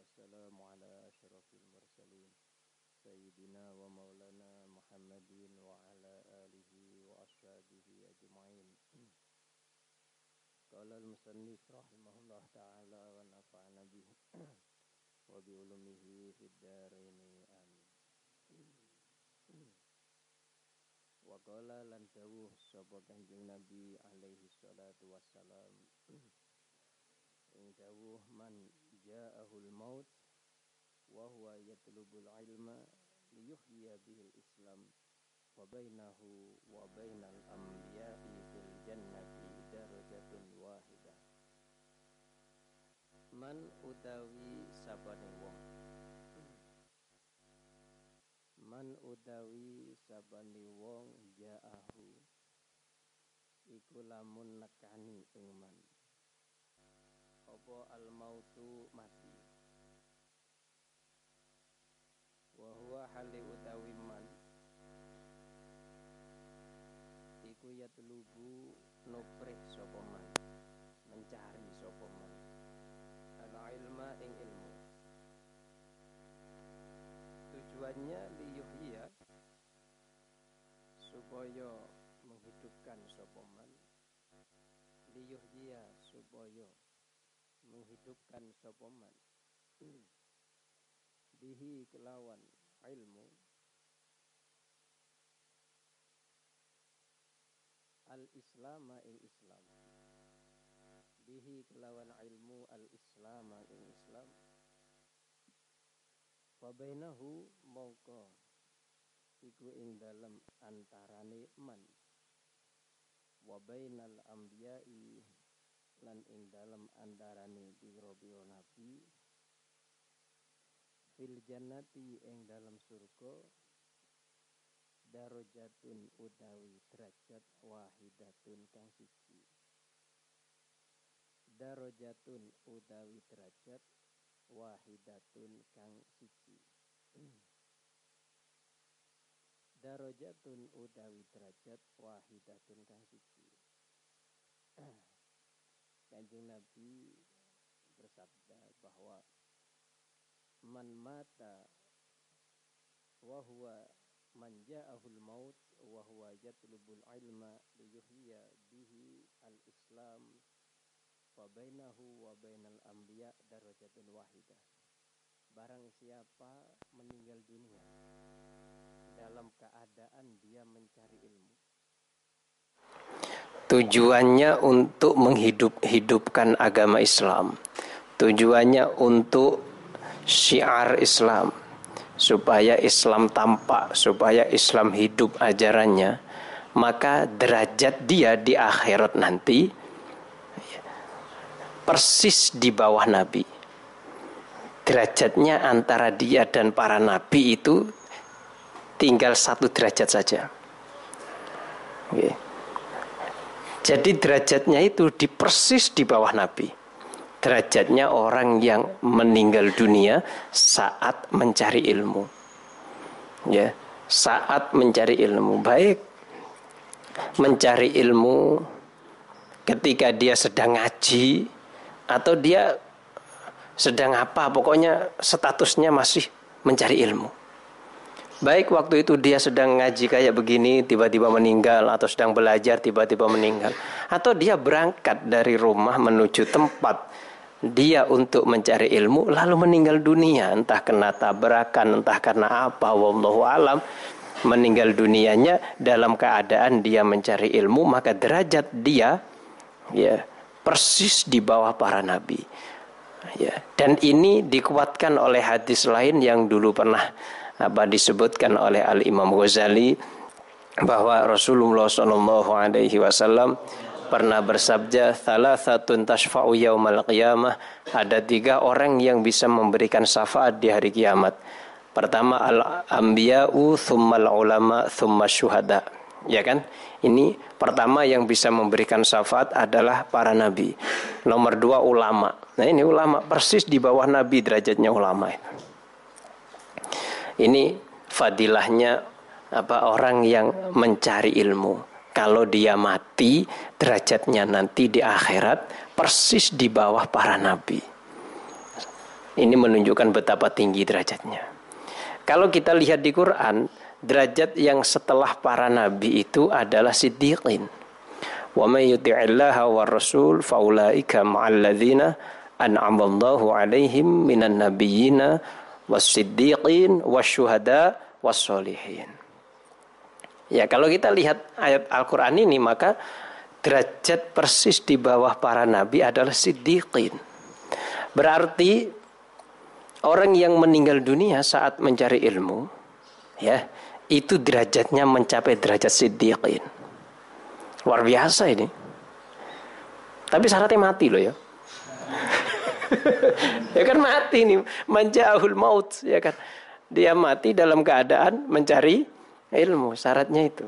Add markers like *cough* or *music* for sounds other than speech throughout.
والسلام على أشرف المرسلين سيدنا ومولانا محمد وعلى آله وأصحابه أجمعين. قال المصنف رحمه الله تعالى ونفعنا به *clears throat* وبعلومه في الدارين. آمين. Waqala lan dawuh sapa Kanjeng Nabi alaihi salatu wassalam ing ja'ahul maut wa huwa yatlubul ilma liyuhyiya bihil islam wa bainahu wa bainal anbiya'i fil jannati darajatun wahidah man utawi sabane wong? Man utawi sabane wong? Ja'ahu. Iku lamun nekani ing man apa al mautu mati? Wa huwa hali utawi man iku yatlubu nuprih sapa man mencari sapa man al ilma ing ilmu. Tujuannya liyuhya supaya menghidupkan sapa man liyuhya supaya menghidupkan sopoman. Bihi kelawan ilmu. Al islama ing islam bihi kelawan ilmu al islama ing islam Fabainahu mongko iku ing dalem antarane man Wabainal ambiyai lan ing dalam andarane biro-biro nabi fil jannati ing dalam surga darajatun udawi derajat wahidatun kang siji. Darajatun udawi derajat wahidatun kang siji. *clears throat* Darajatun udawi derajat wahidatun kang siji *clears throat* Kanjeng Nabi bersabda bahwa man mata wa huwa man ja'ahul maut wa huwa yatlubul ilma liyuhyiya bihi al-islam fa bainahu wa bainal anbiya darajatun wahidah barang siapa meninggal dunia dalam keadaan dia mencari ilmu Tujuannya untuk menghidup-hidupkan agama Islam. Tujuannya untuk syiar Islam. Supaya Islam tampak, supaya Islam hidup ajarannya. Maka derajat dia di akhirat nanti persis di bawah Nabi. Derajatnya antara dia dan para Nabi itu tinggal satu derajat saja. Okay. Jadi derajatnya itu di persis di bawah Nabi. Derajatnya orang yang meninggal dunia saat mencari ilmu. Ya, saat mencari ilmu. Baik mencari ilmu ketika dia sedang ngaji atau dia sedang apa, pokoknya statusnya masih mencari ilmu. Baik waktu itu dia sedang ngaji kayak begini tiba-tiba meninggal atau sedang belajar tiba-tiba meninggal. Atau dia berangkat dari rumah menuju tempat dia untuk mencari ilmu lalu meninggal dunia. Entah kena tabrakan entah karena apa wallahu alam. Meninggal dunianya dalam keadaan dia mencari ilmu maka derajat dia ya persis di bawah para nabi. Ya dan ini dikuatkan oleh hadis lain yang dulu pernah apa disebutkan oleh Al Imam Ghazali bahwa Rasulullah Shallallahu Alaihi Wasallam pernah bersabda salah satu tashfa'u yaumal qiyamah. Ada tiga orang yang bisa memberikan syafaat di hari kiamat. Pertama al ambiya'u thummal ulama thumma syuhada. Ya kan? Ini pertama yang bisa memberikan syafaat adalah para nabi. Nomor dua ulama. Nah ini ulama persis di bawah nabi derajatnya ulama ini fadilahnya apa orang yang mencari ilmu. Kalau dia mati, derajatnya nanti di akhirat persis di bawah para nabi. Ini menunjukkan betapa tinggi derajatnya. Kalau kita lihat di Quran, derajat yang setelah para nabi itu adalah siddiqin. Wa may yuti'illaha wa rasul faulaika ma'al ladzina an'amallahu 'alaihim minan nabiyyina was-siddiqin wasyuhada was-solihin. Ya, kalau kita lihat ayat Al-Qur'an ini maka derajat persis di bawah para nabi adalah siddiqin. Berarti orang yang meninggal dunia saat mencari ilmu ya itu derajatnya mencapai derajat siddiqin. Luar biasa ini. Tapi syaratnya mati loh ya. *laughs* ya kan mati nih, manjahul maut ya kan. Dia mati dalam keadaan mencari ilmu, syaratnya itu.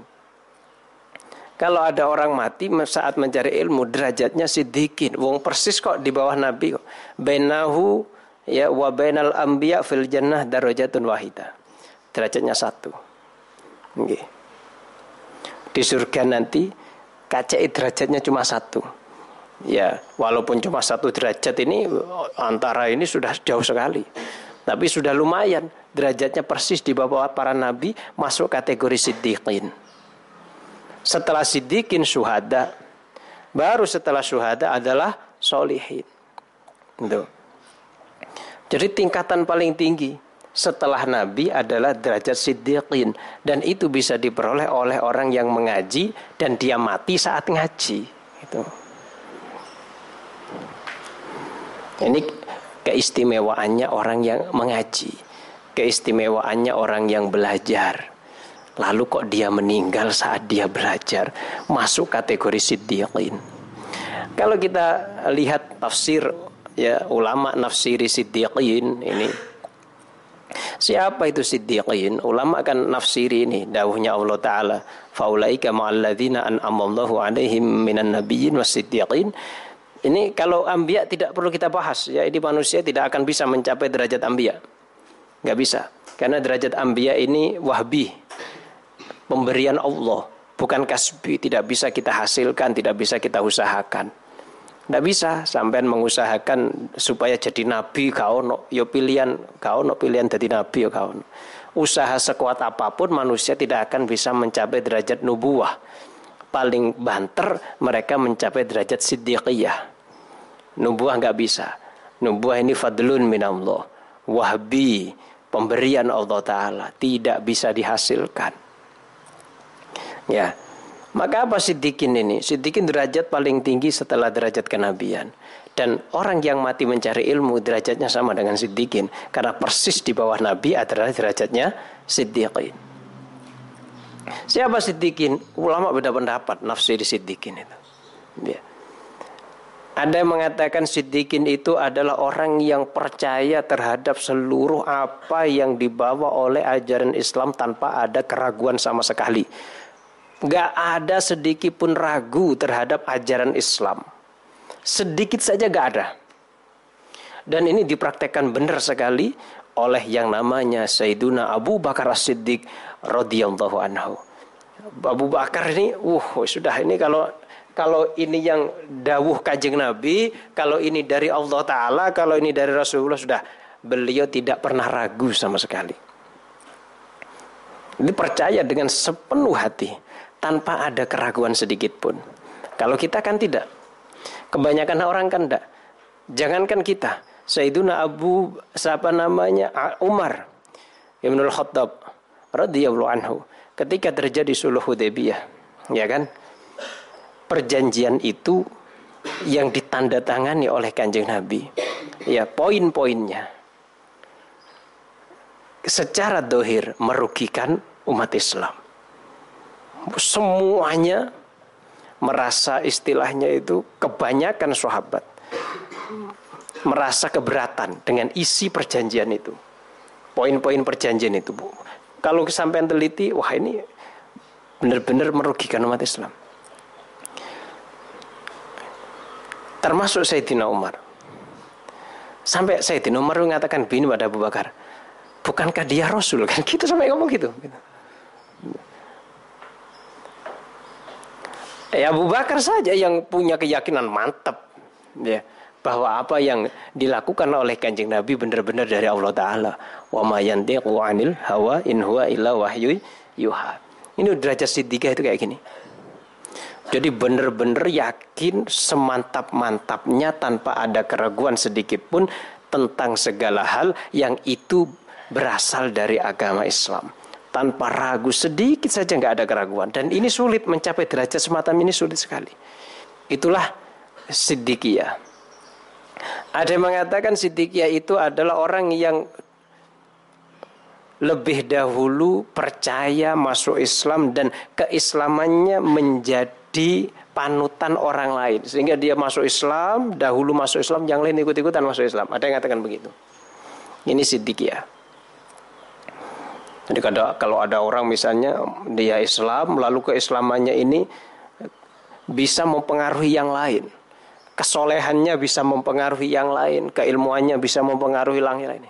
Kalau ada orang mati saat mencari ilmu derajatnya siddiqin. Wong persis kok di bawah Nabi kok. Bainahu ya wa bainal anbiya fil jannah darajatun wahida. Derajatnya satu. Di surga nanti kaca derajatnya cuma satu. Ya, walaupun cuma satu derajat ini antara ini sudah jauh sekali. Tapi sudah lumayan derajatnya persis di bawah para nabi masuk kategori siddiqin. Setelah siddiqin syuhada, baru setelah syuhada adalah solihin. Itu. Jadi tingkatan paling tinggi setelah Nabi adalah derajat siddiqin dan itu bisa diperoleh oleh orang yang mengaji dan dia mati saat ngaji itu ini keistimewaannya orang yang mengaji keistimewaannya orang yang belajar lalu kok dia meninggal saat dia belajar masuk kategori siddiqin kalau kita lihat tafsir ya ulama nafsiri siddiqin ini Siapa itu siddiqin? Ulama kan nafsiri ini dawuhnya Allah Ta'ala. Faulaika ma'alladzina an'amallahu alaihim minan nabiyyin was siddiqin. Ini kalau ambia tidak perlu kita bahas ya ini manusia tidak akan bisa mencapai derajat ambia. Gak bisa. Karena derajat ambia ini wahbi. Pemberian Allah. Bukan kasbi. Tidak bisa kita hasilkan. Tidak bisa kita usahakan. Tidak bisa sampai mengusahakan supaya jadi nabi kau no yo pilihan kau no pilihan jadi nabi yo kau no. Usaha sekuat apa pun manusia tidak akan bisa mencapai derajat nubuah. Paling banter mereka mencapai derajat siddiqiyah. Nubuah nggak bisa. Nubuah ini fadlun minallah. Wahbi pemberian Allah Ta'ala tidak bisa dihasilkan. Ya, maka apa sidikin ini? Sidikin derajat paling tinggi setelah derajat kenabian. Dan orang yang mati mencari ilmu derajatnya sama dengan sidikin. Karena persis di bawah nabi adalah derajatnya siddiqin. Siapa sidikin? Ulama beda pendapat nafsi di sidikin itu. Ya. Ada yang mengatakan sidikin itu adalah orang yang percaya terhadap seluruh apa yang dibawa oleh ajaran Islam tanpa ada keraguan sama sekali Gak ada sedikit pun ragu terhadap ajaran Islam. Sedikit saja gak ada. Dan ini dipraktekkan benar sekali oleh yang namanya Sayyiduna Abu Bakar As-Siddiq radhiyallahu anhu. Abu Bakar ini, uh, sudah ini kalau kalau ini yang dawuh kajeng Nabi, kalau ini dari Allah Ta'ala, kalau ini dari Rasulullah, sudah beliau tidak pernah ragu sama sekali. Ini percaya dengan sepenuh hati tanpa ada keraguan sedikit pun. Kalau kita kan tidak. Kebanyakan orang kan tidak. Jangankan kita. Sayyiduna Abu siapa namanya Umar Ibnul Khattab radhiyallahu anhu ketika terjadi suluh Hudaybiyah ya kan perjanjian itu yang ditandatangani oleh Kanjeng Nabi ya poin-poinnya secara dohir merugikan umat Islam semuanya merasa istilahnya itu kebanyakan sahabat merasa keberatan dengan isi perjanjian itu. Poin-poin perjanjian itu, Bu. Kalau sampai teliti, wah ini benar-benar merugikan umat Islam. Termasuk Sayyidina Umar. Sampai Sayyidina Umar mengatakan begini pada Abu Bakar, bukankah dia Rasul? Kan kita sampai ngomong gitu. Ya Abu Bakar saja yang punya keyakinan mantap. Ya. bahwa apa yang dilakukan oleh kanjeng Nabi benar-benar dari Allah Taala. Wa ma yantiqu anil hawa in huwa illa wahyu yuha. Ini derajat siddiqah itu kayak gini. Jadi benar-benar yakin semantap-mantapnya tanpa ada keraguan sedikit pun tentang segala hal yang itu berasal dari agama Islam. Tanpa ragu sedikit saja nggak ada keraguan. Dan ini sulit mencapai derajat semacam ini sulit sekali. Itulah siddiqiyah. Ada yang mengatakan siddiqiyah itu adalah orang yang lebih dahulu percaya masuk Islam dan keislamannya menjadi panutan orang lain. Sehingga dia masuk Islam dahulu masuk Islam yang lain ikut-ikutan masuk Islam. Ada yang mengatakan begitu. Ini siddiqiyah. Jadi kalau ada orang misalnya dia Islam lalu keislamannya ini bisa mempengaruhi yang lain. Kesolehannya bisa mempengaruhi yang lain. Keilmuannya bisa mempengaruhi yang lain.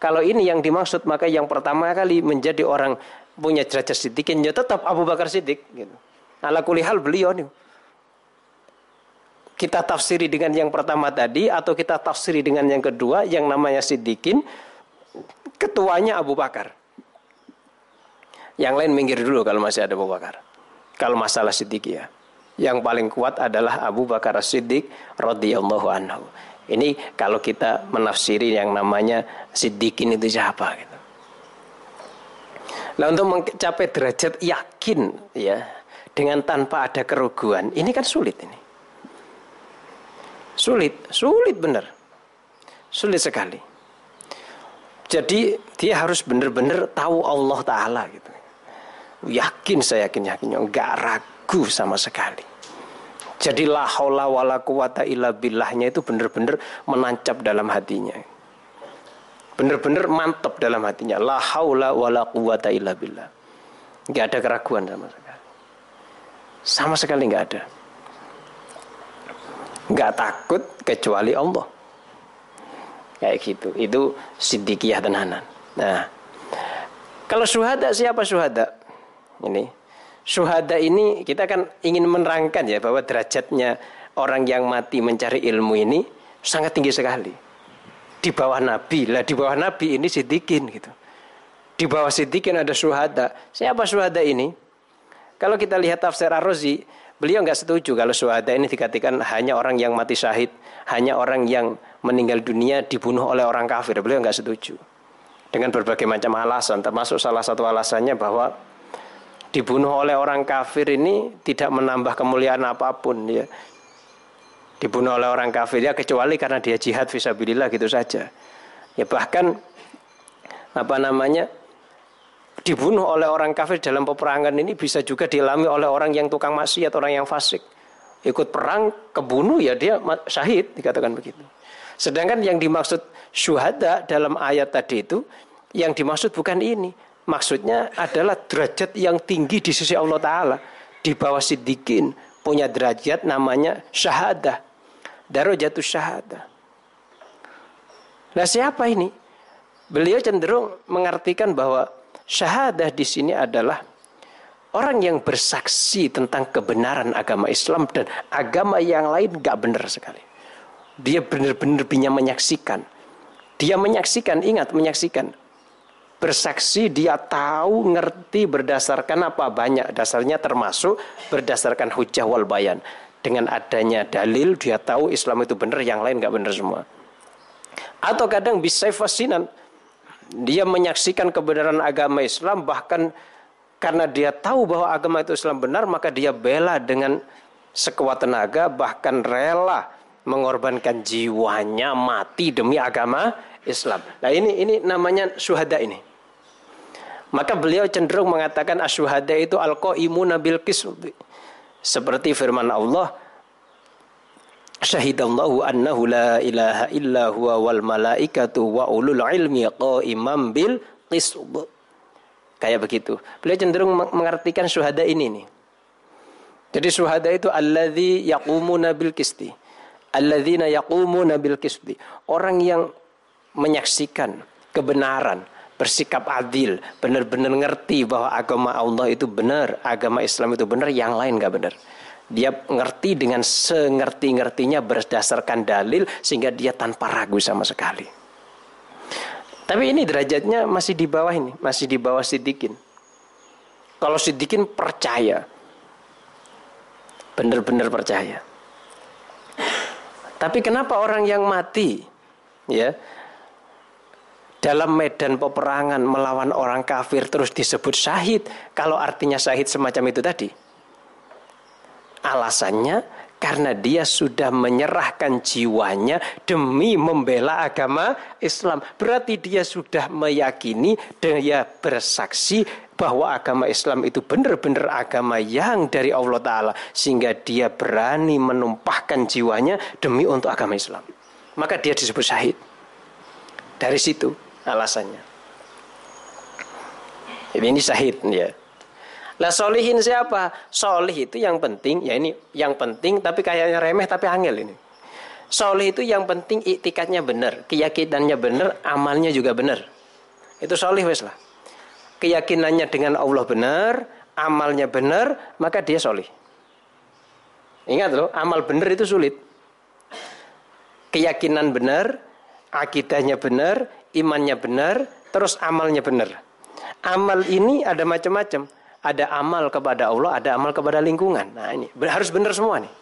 Kalau ini yang dimaksud maka yang pertama kali menjadi orang punya derajat siddiqin ya tetap Abu Bakar Siddiq gitu. Ala kulihal beliau nih. Kita tafsiri dengan yang pertama tadi atau kita tafsiri dengan yang kedua yang namanya siddiqin ketuanya Abu Bakar. Yang lain minggir dulu kalau masih ada Abu Bakar. Kalau masalah siddiq ya. Yang paling kuat adalah Abu Bakar Siddiq radhiyallahu anhu. Ini kalau kita menafsiri yang namanya sidikin itu siapa. Nah untuk mencapai derajat yakin ya dengan tanpa ada keruguan ini kan sulit ini. Sulit, sulit benar. Sulit sekali. Jadi dia harus benar-benar tahu Allah Ta'ala gitu. Yakin saya yakin yakinnya, enggak ragu sama sekali. Jadi la haula wala quwata illa billahnya itu benar-benar menancap dalam hatinya. Benar-benar mantap dalam hatinya. La haula wala quwata illa billah. Enggak ada keraguan sama sekali. Sama sekali enggak ada. Enggak takut kecuali Allah. Kayak gitu. Itu siddiqiyah tenanan. Nah, kalau syuhada siapa syuhada? Ini syuhada ini kita kan ingin menerangkan ya bahwa derajatnya orang yang mati mencari ilmu ini sangat tinggi sekali. Di bawah Nabi lah, di bawah Nabi ini sidikin gitu. Di bawah sidikin ada syuhada. Siapa syuhada ini? Kalau kita lihat tafsir Ar-Razi, beliau nggak setuju kalau syuhada ini dikatakan hanya orang yang mati syahid, hanya orang yang meninggal dunia dibunuh oleh orang kafir. Beliau nggak setuju. Dengan berbagai macam alasan, termasuk salah satu alasannya bahwa dibunuh oleh orang kafir ini tidak menambah kemuliaan apa pun ya. Dibunuh oleh orang kafir ya kecuali karena dia jihad visabilillah gitu saja. Ya bahkan apa namanya dibunuh oleh orang kafir dalam peperangan ini bisa juga dialami oleh orang yang tukang maksiat, orang yang fasik. Ikut perang, kebunuh ya dia syahid dikatakan begitu. Sedangkan yang dimaksud syuhada dalam ayat tadi itu yang dimaksud bukan ini, Maksudnya adalah derajat yang tinggi di sisi Allah Ta'ala. Di bawah sidikin punya derajat namanya syahadah. Darajatu syahadah. Nah siapa ini? Beliau cenderung mengartikan bahwa syahadah di sini adalah orang yang bersaksi tentang kebenaran agama Islam dan agama yang lain gak benar sekali. Dia benar-benar punya menyaksikan. Dia menyaksikan, ingat menyaksikan bersaksi dia tahu ngerti berdasarkan apa banyak dasarnya termasuk berdasarkan hujah wal bayan dengan adanya dalil dia tahu Islam itu benar yang lain nggak benar semua atau kadang bisa fasinan dia menyaksikan kebenaran agama Islam bahkan karena dia tahu bahwa agama itu Islam benar maka dia bela dengan sekuat tenaga bahkan rela mengorbankan jiwanya mati demi agama Islam. Nah ini ini namanya syuhada ini. Maka beliau cenderung mengatakan asyuhada itu al-qaimuna bil Seperti firman Allah Syahidallahu annahu la ilaha illa huwa wal malaikatu wa ulul ilmi qaiman bil qisd. Kayak begitu. Beliau cenderung mengartikan syuhada ini nih. Jadi syuhada itu alladzi yaqumuna bil qisti. Alladzina yaqumuna bil qisti. Orang yang menyaksikan kebenaran, bersikap adil, benar-benar ngerti bahwa agama Allah itu benar, agama Islam itu benar, yang lain nggak benar. Dia ngerti dengan sengerti-ngertinya berdasarkan dalil sehingga dia tanpa ragu sama sekali. Tapi ini derajatnya masih di bawah ini, masih di bawah sidikin. Kalau sidikin percaya, benar-benar percaya. Tapi kenapa orang yang mati, ya, dalam medan peperangan melawan orang kafir terus disebut syahid kalau artinya syahid semacam itu tadi Alasannya karena dia sudah menyerahkan jiwanya demi membela agama Islam. Berarti dia sudah meyakini dan dia bersaksi bahwa agama Islam itu benar-benar agama yang dari Allah Ta'ala. Sehingga dia berani menumpahkan jiwanya demi untuk agama Islam. Maka dia disebut syahid. Dari situ alasannya. Ini syahid ya. Lah solihin siapa? Solih itu yang penting, ya ini yang penting tapi kayaknya remeh tapi angel ini. Solih itu yang penting iktikatnya benar, keyakinannya benar, amalnya juga benar. Itu solih wes lah. Keyakinannya dengan Allah benar, amalnya benar, maka dia solih. Ingat loh, amal benar itu sulit. Keyakinan benar, akidahnya benar, imannya benar, terus amalnya benar. Amal ini ada macam-macam ada amal kepada Allah, ada amal kepada lingkungan. Nah ini harus benar semua nih.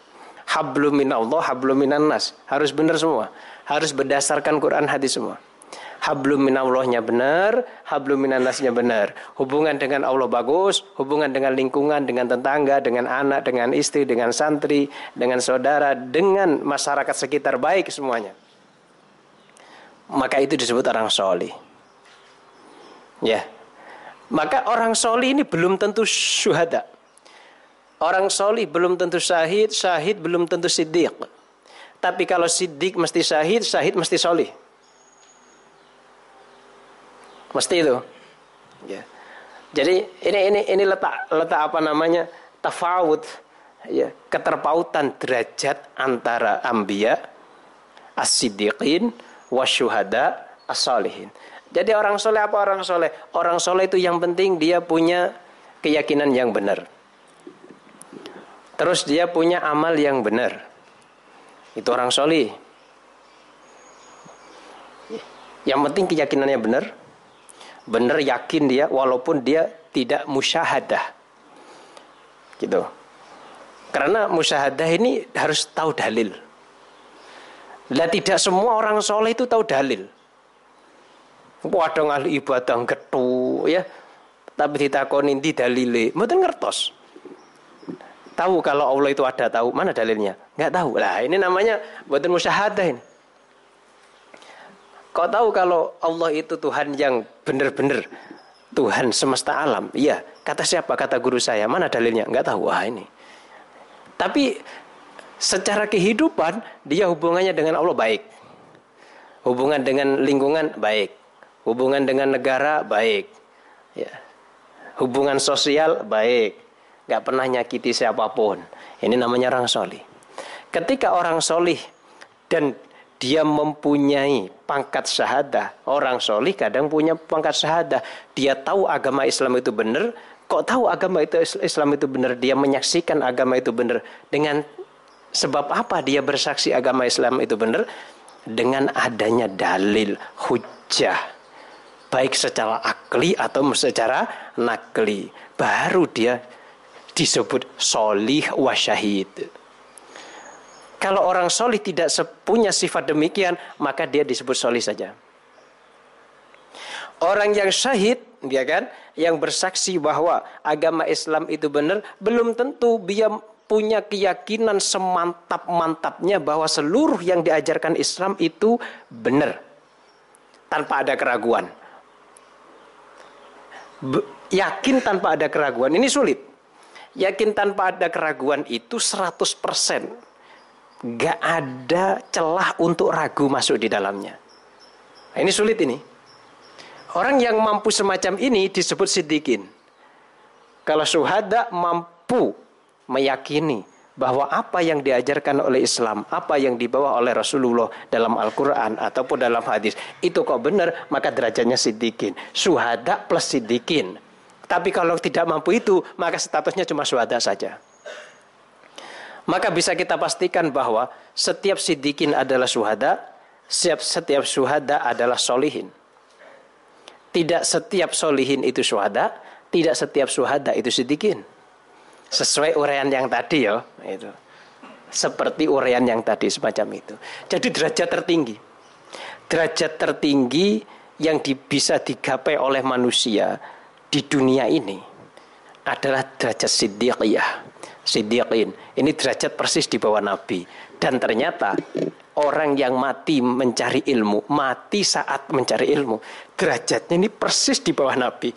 Hablum min Allah, hablum minan nas. Harus benar semua. Harus berdasarkan Quran hadis semua. Hablum min Allahnya benar, hablum minan nasnya benar. Hubungan dengan Allah bagus, hubungan dengan lingkungan, dengan tetangga, dengan anak, dengan istri, dengan santri, dengan saudara, dengan masyarakat sekitar baik semuanya. Maka itu disebut orang solih. Ya, maka orang soli ini belum tentu syuhada. Orang soli belum tentu syahid, syahid belum tentu siddiq. Tapi kalau siddiq mesti syahid, syahid mesti soli. Mesti itu. Ya. Jadi ini ini ini letak letak apa namanya tafawud ya keterpautan derajat antara ambia as-siddiqin wasyuhada as-salihin. Jadi orang soleh apa orang soleh? Orang soleh itu yang penting dia punya keyakinan yang benar. Terus dia punya amal yang benar. Itu orang soleh. Yang penting keyakinannya benar. Benar yakin dia walaupun dia tidak musyahadah. Gitu. Karena musyahadah ini harus tahu dalil. Lah tidak semua orang soleh itu tahu dalil. Padha ahli ibadah getu ya. Tapi ditakoni ndi dalile? Mboten ngertos. Tahu kalau Allah itu ada, tahu mana dalilnya? Enggak tahu. Lah, ini namanya mboten musyahadah ini. Kau tahu kalau Allah itu Tuhan yang benar-benar Tuhan semesta alam? Iya. Kata siapa? Kata guru saya. Mana dalilnya? Enggak tahu. Wah, ini. Tapi secara kehidupan dia hubungannya dengan Allah baik. Hubungan dengan lingkungan baik. Hubungan dengan negara baik. Ya. Hubungan sosial baik. Gak pernah nyakiti siapa pun. Ini namanya orang solih. Ketika orang solih dan dia mempunyai pangkat syahadah. Orang solih kadang punya pangkat syahadah. Dia tahu agama Islam itu benar. Kok tahu agama itu Islam itu benar? Dia menyaksikan agama itu benar. Dengan sebab apa dia bersaksi agama Islam itu benar? Dengan adanya dalil, hujah baik secara akli atau secara nakli. Baru dia disebut solih wasyahid kalau orang solih tidak punya sifat demikian maka dia disebut solih saja. Orang yang syahid dia kan yang bersaksi bahwa agama Islam itu benar belum tentu dia punya keyakinan semantap-mantapnya bahwa seluruh yang diajarkan Islam itu benar tanpa ada keraguan yakin tanpa ada keraguan ini sulit. Yakin tanpa ada keraguan itu 100%. Gak ada celah untuk ragu masuk di dalamnya. Nah, ini sulit ini. Orang yang mampu semacam ini disebut sidikin. Kalau suhada mampu meyakini bahwa apa yang diajarkan oleh Islam, apa yang dibawa oleh Rasulullah dalam Al-Quran ataupun dalam hadis, itu kok benar, maka derajatnya sidikin. Suhada plus sidikin. Tapi kalau tidak mampu itu, maka statusnya cuma suhada saja. Maka bisa kita pastikan bahwa setiap sidikin adalah suhada, setiap setiap suhada adalah solihin. Tidak setiap solihin itu suhada, tidak setiap suhada itu sidikin. Sesuai uraian yang tadi ya, itu. Seperti uraian yang tadi semacam itu. Jadi derajat tertinggi. Derajat tertinggi yang di, bisa digapai oleh manusia di dunia ini adalah derajat siddiqiyah. Siddiqin. Ini derajat persis di bawah Nabi. Dan ternyata orang yang mati mencari ilmu, mati saat mencari ilmu, derajatnya ini persis di bawah Nabi.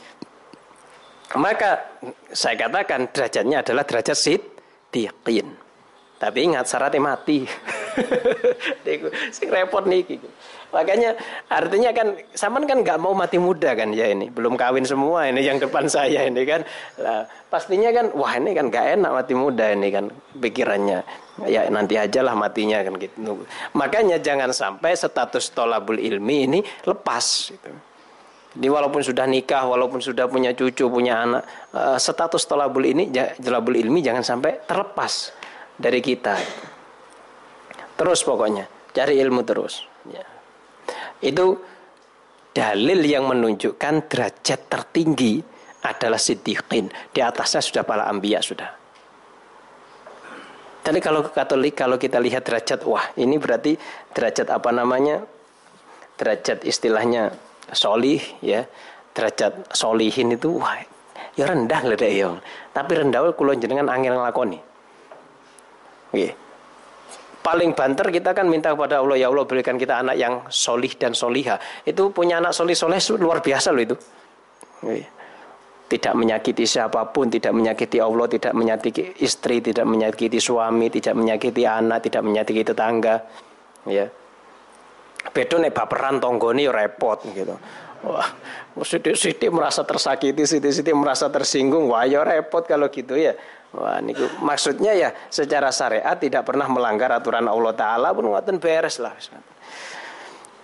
Maka saya katakan derajatnya adalah derajat siddiqin. Tapi ingat syaratnya mati. *laughs* Sing repot nih. Makanya artinya kan Saman kan nggak mau mati muda kan ya ini belum kawin semua ini yang depan saya ini kan lah, pastinya kan wah ini kan nggak enak mati muda ini kan pikirannya ya nanti aja lah matinya kan gitu makanya jangan sampai status tolabul ilmi ini lepas gitu. Jadi walaupun sudah nikah, walaupun sudah punya cucu, punya anak, uh, status tolabul ini, tolabul ilmi jangan sampai terlepas dari kita. Terus pokoknya cari ilmu terus. Ya. Itu dalil yang menunjukkan derajat tertinggi adalah siddiqin. Di atasnya sudah para ambia sudah. Tapi kalau ke Katolik kalau kita lihat derajat wah ini berarti derajat apa namanya? Derajat istilahnya solih ya. Derajat solihin itu wah ya rendah lah deh ya. Tapi rendah kulon jenengan angin ngelakoni. Oke paling banter kita kan minta kepada Allah ya Allah berikan kita anak yang solih dan soliha itu punya anak solih soleh luar biasa loh itu tidak menyakiti siapa pun tidak menyakiti Allah tidak menyakiti istri tidak menyakiti suami tidak menyakiti anak tidak menyakiti tetangga ya bedo nek baperan tonggoni repot gitu Wah, sidik-sidik merasa tersakiti, sidik-sidik merasa tersinggung. Wah, ya repot kalau gitu ya. Wah, niku maksudnya ya secara syariat tidak pernah melanggar aturan Allah Taala pun ngoten beres lah.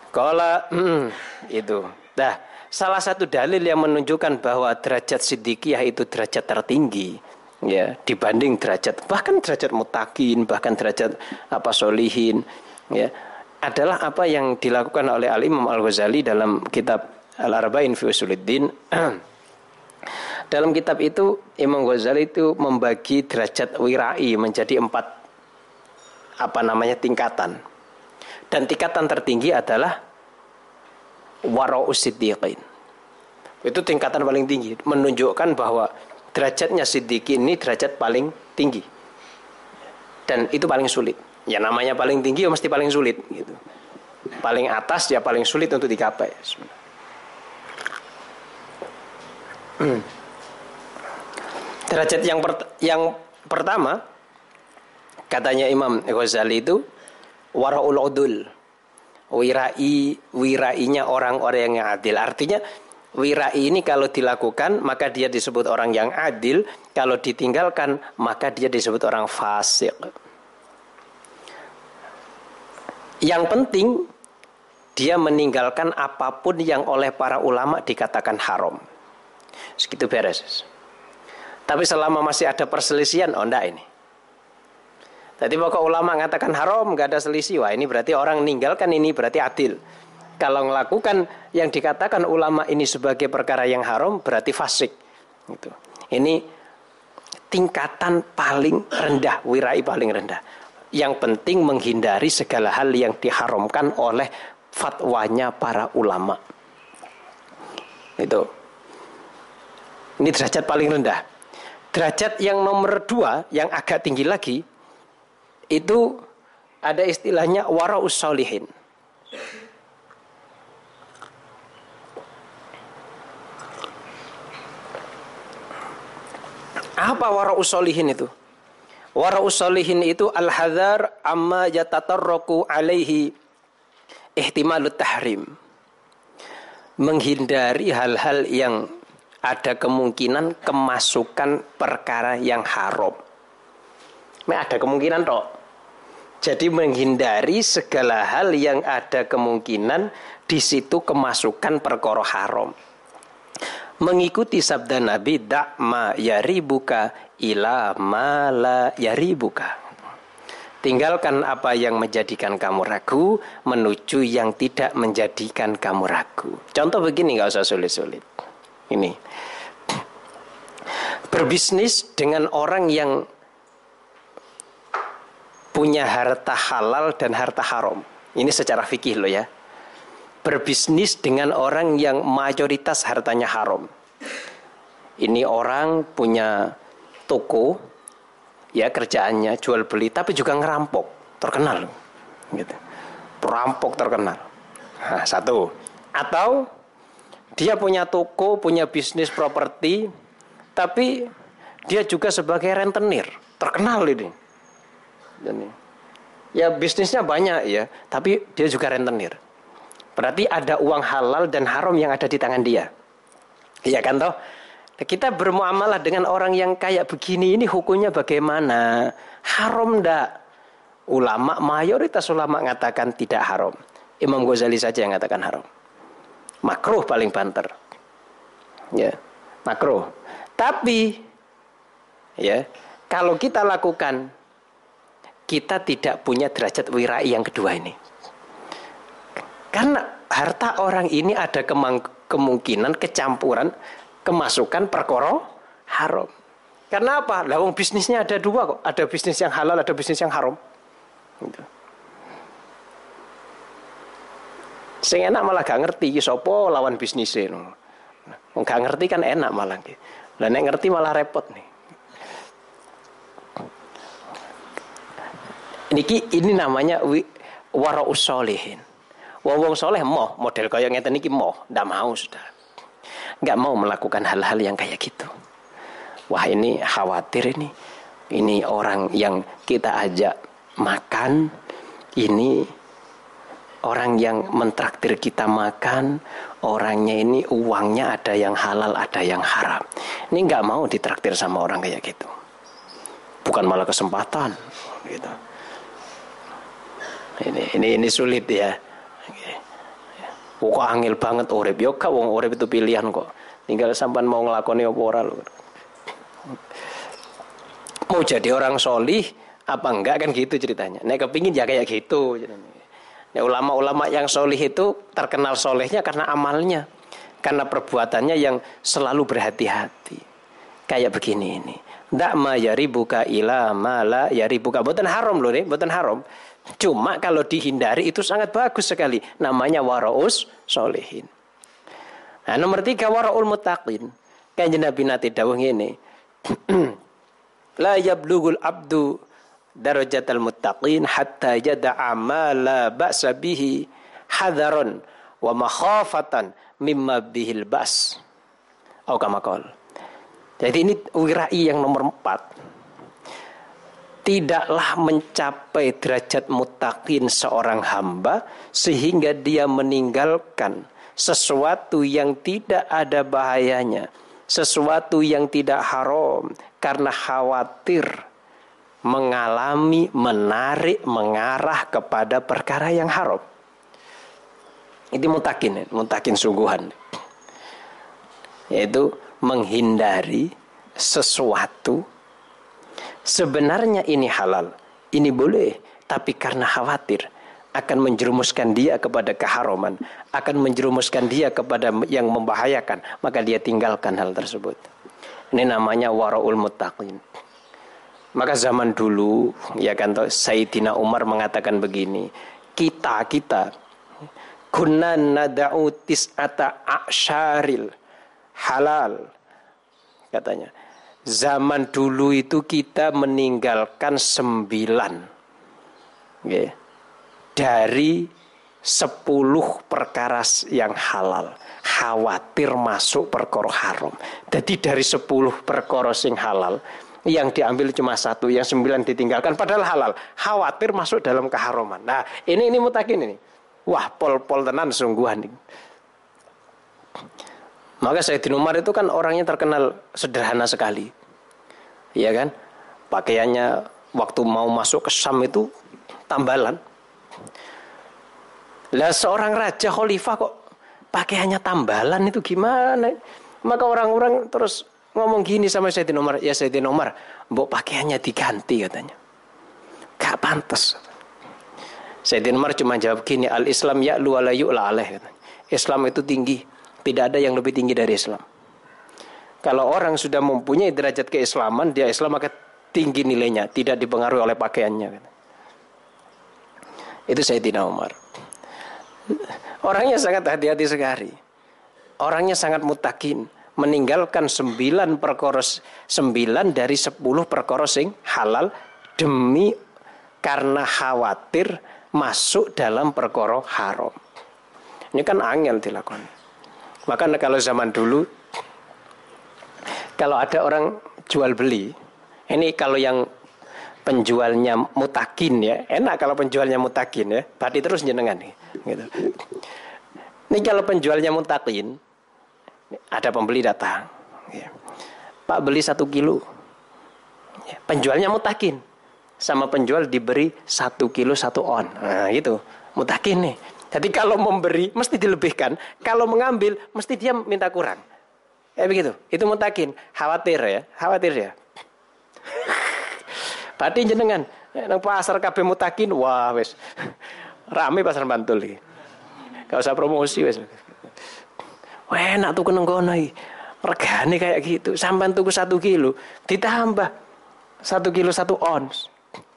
Kalau hmm, itu. Nah, salah satu dalil yang menunjukkan bahwa derajat siddiqiyah itu derajat tertinggi ya dibanding derajat bahkan derajat mutakin bahkan derajat apa solihin ya adalah apa yang dilakukan oleh Al Imam Al Ghazali dalam kitab Al Arba'in fi Usuluddin *clears throat* Dalam kitab itu Imam Ghazali itu membagi derajat wirai menjadi empat apa namanya tingkatan. Dan tingkatan tertinggi adalah wara'us siddiqin. Itu tingkatan paling tinggi, menunjukkan bahwa derajatnya siddiqin ini derajat paling tinggi. Dan itu paling sulit. Ya namanya paling tinggi ya mesti paling sulit gitu. Paling atas ya paling sulit untuk digapai. Hmm. Derajat yang per, yang pertama katanya Imam Ghazali itu waraul udul. Wirai wirainya orang-orang yang adil. Artinya wirai ini kalau dilakukan maka dia disebut orang yang adil, kalau ditinggalkan maka dia disebut orang fasik. Yang penting dia meninggalkan apa pun yang oleh para ulama dikatakan haram. Segitu beres. Tapi selama masih ada perselisihan, oh enggak ini. Tadi pokok ulama mengatakan haram, nggak ada selisih. Wah ini berarti orang meninggalkan ini berarti adil. Kalau melakukan yang dikatakan ulama ini sebagai perkara yang haram, berarti fasik. Gitu. Ini tingkatan paling rendah, wirai paling rendah. Yang penting menghindari segala hal yang diharamkan oleh fatwanya para ulama. Itu. Ini derajat paling rendah. Derajat yang nomor dua, yang agak tinggi lagi, itu ada istilahnya wara'us solihin. Apa wara'us solihin itu? Wara'us solihin itu al-hadar amma yatatarraku alaihi ihtimalut tahrim. Menghindari hal-hal yang ada kemungkinan kemasukan perkara yang haram. Nah, ada kemungkinan toh. Jadi menghindari segala hal yang ada kemungkinan di situ kemasukan perkara haram. Mengikuti sabda Nabi dakma yaribuka ila ma la yaribuka. Tinggalkan apa yang menjadikan kamu ragu menuju yang tidak menjadikan kamu ragu. Contoh begini nggak usah sulit-sulit. Ini berbisnis dengan orang yang punya harta halal dan harta haram. Ini secara fikih loh ya. Berbisnis dengan orang yang mayoritas hartanya haram. Ini orang punya toko ya kerjaannya jual beli tapi juga ngerampok terkenal. Gitu. Perampok terkenal. Nah, satu. Atau dia punya toko punya bisnis properti tapi dia juga sebagai rentenir. Terkenal ini. Ini. Ya bisnisnya banyak ya tapi dia juga rentenir. Berarti ada uang halal dan haram yang ada di tangan dia. Iya kan toh kita bermuamalah dengan orang yang kayak begini ini hukumnya bagaimana? Haram ndak? Ulama mayoritas ulama mengatakan tidak haram. Imam Ghazali saja yang mengatakan haram. Makruh paling banter. Ya, makruh. Tapi ya, kalau kita lakukan kita tidak punya derajat wirai yang kedua ini. Karena harta orang ini ada kemungkinan kecampuran kemasukan perkoro haram. Karena apa? Lawang bisnisnya ada dua kok. Ada bisnis yang halal, ada bisnis yang haram. Gitu. Sing enak malah gak ngerti sopo lawan bisnisnya. No. Gak ngerti kan enak malah. Dan yang ngerti malah repot nih. Niki ini namanya wara usolihin. Wong soleh moh model kaya ngeten niki moh, ndak mau sudah nggak mau melakukan hal-hal yang kayak gitu. Wah ini khawatir ini, ini orang yang kita ajak makan, ini orang yang mentraktir kita makan, orangnya ini uangnya ada yang halal, ada yang haram. Ini nggak mau ditraktir sama orang kayak gitu. Bukan malah kesempatan, gitu. Ini ini ini sulit ya. Kok angel banget urip. Yo kak wong urip itu pilihan kok. Tinggal sampan mau ngelakoni apa ora Mau jadi orang solih apa enggak kan gitu ceritanya. Nek kepingin ya kayak gitu. Nek ulama-ulama yang solih itu terkenal solehnya karena amalnya. Karena perbuatannya yang selalu berhati-hati. Kayak begini ini. Ndak ma yaribuka ila mala yaribuka. Bukan haram loh nih, bukan haram. Cuma kalau dihindari itu sangat bagus sekali. Namanya waraus solehin. Nah, nomor tiga waraul mutaqin. Kan Nabi Nati dawuh ini. *clears throat* La yablugul abdu darajatal muttaqin hatta yada'a ma la ba'sa bihi hadaron wa makhafatan mimma bihil bas. Oh kamakol. Jadi ini wirai yang nomor empat tidaklah mencapai derajat mutakin seorang hamba sehingga dia meninggalkan sesuatu yang tidak ada bahayanya, sesuatu yang tidak haram karena khawatir mengalami, menarik, mengarah kepada perkara yang haram. Itu mutakin, mutakin sungguhan. Yaitu menghindari sesuatu Sebenarnya ini halal, ini boleh, tapi karena khawatir akan menjerumuskan dia kepada keharaman, akan menjerumuskan dia kepada yang membahayakan, maka dia tinggalkan hal tersebut. Ini namanya waraul muttaqin. Maka zaman dulu ya kan Sayyidina Umar mengatakan begini, kita kita kunan nada'u tis'ata a'syaril halal katanya. Zaman dulu itu kita meninggalkan sembilan okay. dari sepuluh perkara yang halal. Khawatir masuk perkara haram. Jadi dari sepuluh perkara sing halal yang diambil cuma satu yang sembilan ditinggalkan padahal halal. Khawatir masuk dalam keharaman. Nah ini ini mutakin ini. Wah pol pol tenan sungguhan maka Sayyidina Umar itu kan orangnya terkenal sederhana sekali. Iya kan? Pakaiannya waktu mau masuk ke Sam itu tambalan. Lah seorang raja khalifah kok pakaiannya tambalan itu gimana? Maka orang-orang terus ngomong gini sama Sayyidina Umar, ya Sayyidina Umar, mbok pakaiannya diganti katanya. Gak pantas. Sayyidina Umar cuma jawab gini, al-Islam ya lu ala yu'la. Islam itu tinggi, tidak ada yang lebih tinggi dari Islam. Kalau orang sudah mempunyai derajat keislaman, dia Islam maka tinggi nilainya, tidak dipengaruhi oleh pakaiannya. Itu Sayyidina Umar. Orangnya sangat hati-hati sekali. Orangnya sangat mutakin. Meninggalkan sembilan perkoros, sembilan dari sepuluh perkoros sing halal demi karena khawatir masuk dalam perkara haram. Ini kan angel dilakukan. Maka kalau zaman dulu kalau ada orang jual beli, ini kalau yang penjualnya mutakin ya, enak kalau penjualnya mutakin ya, berarti terus jenengan nih. Gitu. Ini kalau penjualnya mutakin, ada pembeli datang, ya. Pak beli satu kilo, ya, penjualnya mutakin, sama penjual diberi satu kilo satu on. Nah itu mutakin nih. Jadi kalau memberi mesti dilebihkan, kalau mengambil mesti dia minta kurang. Eh begitu. Itu mutakin. Khawatir ya, khawatir ya. *laughs* Berarti jenengan nang pasar kabeh mutakin, wah wes *laughs* rame pasar Bantul iki. Gak usah promosi wes. Wah enak tuh keneng kono Regane kayak gitu. Sampai tuku satu kilo ditambah satu kilo satu ons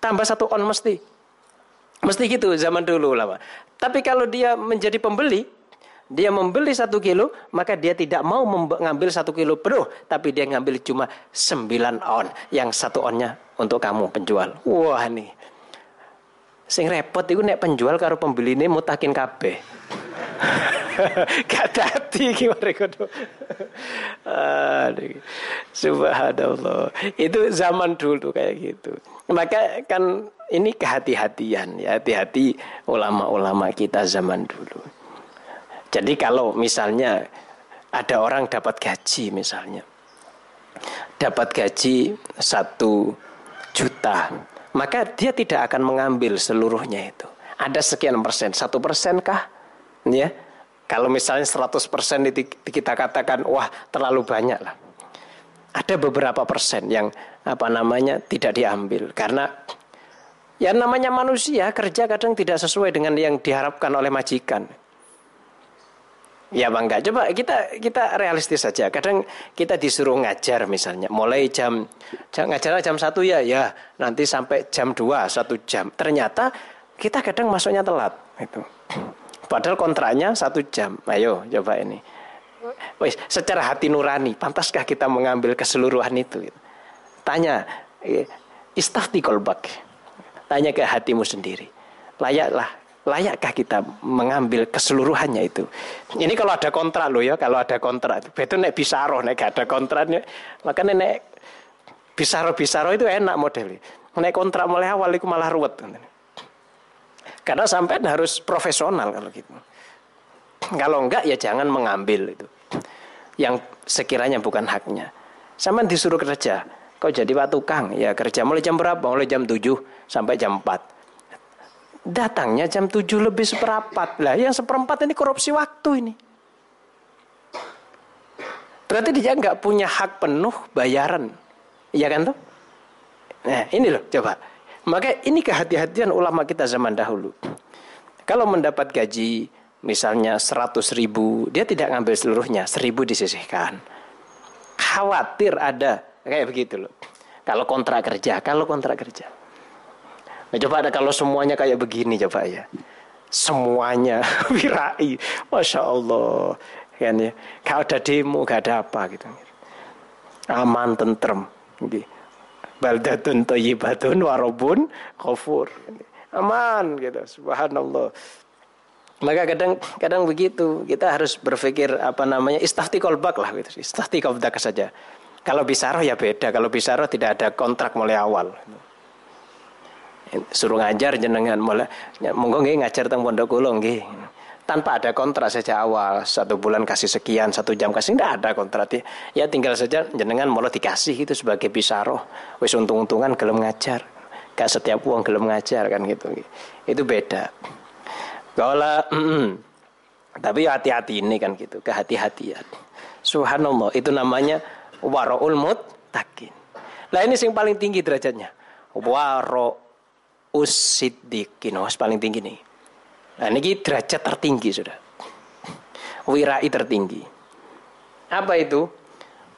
tambah satu on mesti. Mesti gitu zaman dulu lama. Tapi kalau dia menjadi pembeli, dia membeli satu kilo, maka dia tidak mau mengambil satu kilo penuh, tapi dia ngambil cuma sembilan on, yang satu onnya untuk kamu penjual. Wah nih, sing repot itu nek penjual karo pembeli ini mutakin kabeh. *laughs* Gak dati gimana kudu. Subhanallah. Itu zaman dulu kayak gitu. Maka kan ini kehati-hatian ya, hati-hati ulama-ulama kita zaman dulu. Jadi kalau misalnya ada orang dapat gaji misalnya, dapat gaji satu juta, maka dia tidak akan mengambil seluruhnya itu. Ada sekian persen, satu persen kah? Ya, kalau misalnya 100% itu kita katakan wah terlalu banyak lah. Ada beberapa persen yang apa namanya tidak diambil karena ya namanya manusia kerja kadang tidak sesuai dengan yang diharapkan oleh majikan. Ya bang enggak coba kita kita realistis saja. Kadang kita disuruh ngajar misalnya, mulai jam, jam ngajar jam satu ya, ya nanti sampai jam 2 satu jam. Ternyata kita kadang masuknya telat. Itu. *clears throat* Padahal kontraknya satu jam. Ayo coba ini. Wis, secara hati nurani, pantaskah kita mengambil keseluruhan itu? Tanya, eh, istafti kolbak. Tanya ke hatimu sendiri. Layaklah, layakkah kita mengambil keseluruhannya itu? Ini kalau ada kontrak loh ya, kalau ada kontrak. Betul nek roh, nek gak ada kontraknya. Makanya nek bisaro bisaro itu enak modelnya. Nek kontrak mulai awal itu malah ruwet. Karena sampai harus profesional kalau gitu. Kalau enggak ya jangan mengambil itu. Yang sekiranya bukan haknya. Sama disuruh kerja. Kau jadi pak tukang, ya kerja mulai jam berapa? Mulai jam 7 sampai jam 4. Datangnya jam 7 lebih seperempat. Lah yang seperempat ini korupsi waktu ini. Berarti dia nggak punya hak penuh bayaran. Iya kan tuh? Nah ini loh coba. Maka ini kehati-hatian ulama kita zaman dahulu. Kalau mendapat gaji misalnya 100 ribu, dia tidak ngambil seluruhnya, seribu disisihkan. Khawatir ada kayak begitu loh. Kalau kontrak kerja, kalau kontrak kerja. Nah, coba ada kalau semuanya kayak begini coba ya. Semuanya *laughs* wirai. Masya Allah. Kan ya. Kalau ada demo, gak ada apa gitu. Aman, tentrem. Gitu baldatun thayyibatun warobun kofur aman gitu subhanallah maka kadang kadang begitu. Kita harus berpikir apa namanya istafti kolbak lah gitu. Istafti kolbak saja. Kalau bisaroh ya beda. Kalau bisaroh tidak ada kontrak mulai awal. Suruh ngajar jenengan mulai monggo nggih ngajar teng pondok kula nggih. Tanpa ada kontrak sejak awal. Satu bulan kasih sekian satu jam kasih tidak ada kontrak. Ya tinggal saja jenengan mulai dikasih itu sebagai bisaroh. Wis untung-untungan gelem ngajar. Gak setiap uang gelem ngajar kan gitu. Itu beda kalau tapi hati-hati ini kan gitu kehati-hatian subhanallah itu namanya waroul takin lah ini yang paling tinggi derajatnya waro usiddiqin. Oh, paling tinggi nih. Nah, ini derajat tertinggi sudah. Wirai tertinggi. Apa itu?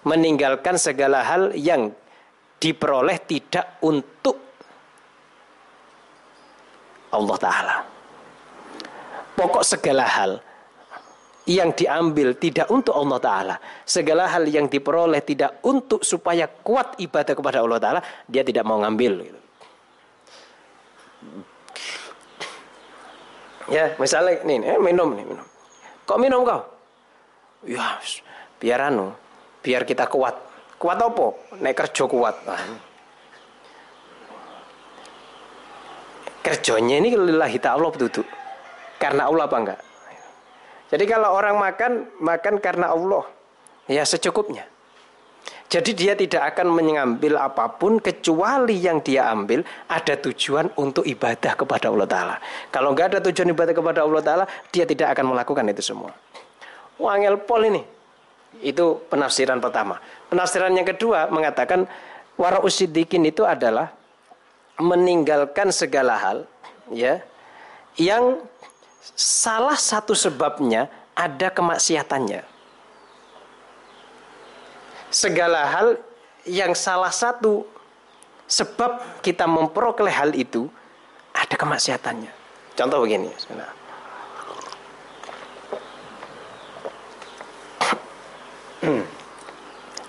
Meninggalkan segala hal yang diperoleh tidak untuk Allah Ta'ala. Pokok segala hal yang diambil tidak untuk Allah Ta'ala. Segala hal yang diperoleh tidak untuk supaya kuat ibadah kepada Allah Ta'ala. Dia tidak mau ngambil. Gitu. Ya, misalnya nih, eh, minum nih, minum. Kok minum kau? Ya, biar anu, biar kita kuat. Kuat apa? Nek kerja kuat. Nah, kerjanya ini lillahi ta'ala duduk. Karena Allah apa enggak? Jadi kalau orang makan, makan karena Allah. Ya secukupnya. Jadi dia tidak akan mengambil apa pun kecuali yang dia ambil ada tujuan untuk ibadah kepada Allah Ta'ala. Kalau nggak ada tujuan ibadah kepada Allah Ta'ala, dia tidak akan melakukan itu semua. Wangel pol ini. Itu penafsiran pertama. Penafsiran yang kedua mengatakan wara usidikin itu adalah meninggalkan segala hal ya yang salah satu sebabnya ada kemaksiatannya. Segala hal yang salah satu sebab kita memperoleh hal itu ada kemaksiatannya. Contoh begini,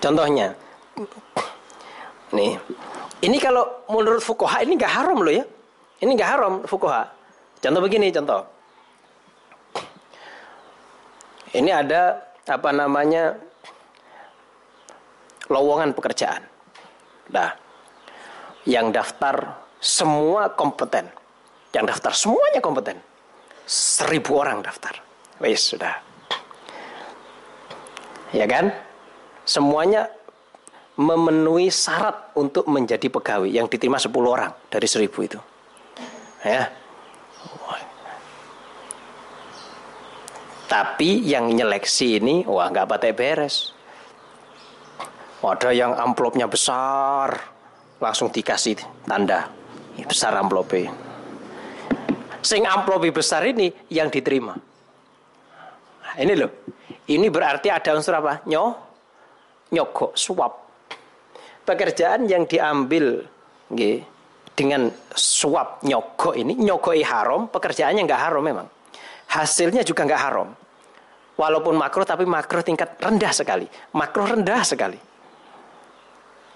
Contohnya, nih, ini kalau menurut fukoha ini nggak haram loh ya, ini nggak haram fukoha. Contoh begini, contoh. Ini ada apa namanya lowongan pekerjaan. Nah, yang daftar semua kompeten. Yang daftar semuanya kompeten. Seribu orang daftar. Wis sudah. Ya kan? Semuanya memenuhi syarat untuk menjadi pegawai yang diterima 10 orang dari seribu itu. Ya, Tapi yang nyeleksi ini wah nggak pakai beres. Ada yang amplopnya besar, langsung dikasih tanda besar amplopnya. Sing amplopi besar ini yang diterima. Nah, ini loh, ini berarti ada unsur apa? Nyo, nyogok, suap. Pekerjaan yang diambil, nge, dengan suap nyogok ini, nyogoi haram, pekerjaannya nggak haram memang. Hasilnya juga nggak haram. Walaupun makro tapi makro tingkat rendah sekali. Makro rendah sekali.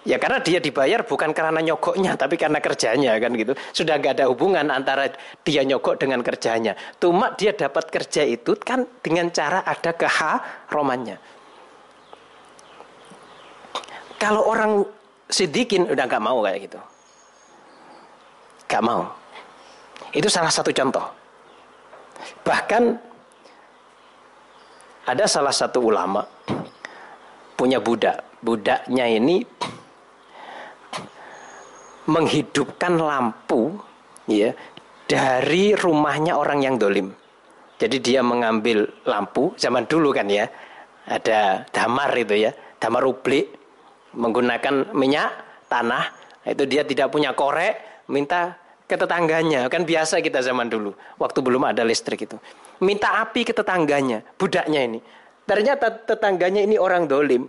Ya karena dia dibayar bukan karena nyogoknya tapi karena kerjanya kan gitu. Sudah nggak ada hubungan antara dia nyogok dengan kerjanya. Cuma dia dapat kerja itu kan dengan cara ada keharomannya. Kalau orang sidikin udah nggak mau kayak gitu. Gak mau. Itu salah satu contoh. Bahkan ada salah satu ulama punya budak. Budaknya ini menghidupkan lampu ya dari rumahnya orang yang dolim. Jadi dia mengambil lampu zaman dulu kan ya ada damar itu ya damar ublik menggunakan minyak tanah itu dia tidak punya korek minta ke tetangganya kan biasa kita zaman dulu waktu belum ada listrik itu minta api ke tetangganya, budaknya ini. Ternyata tetangganya ini orang dolim.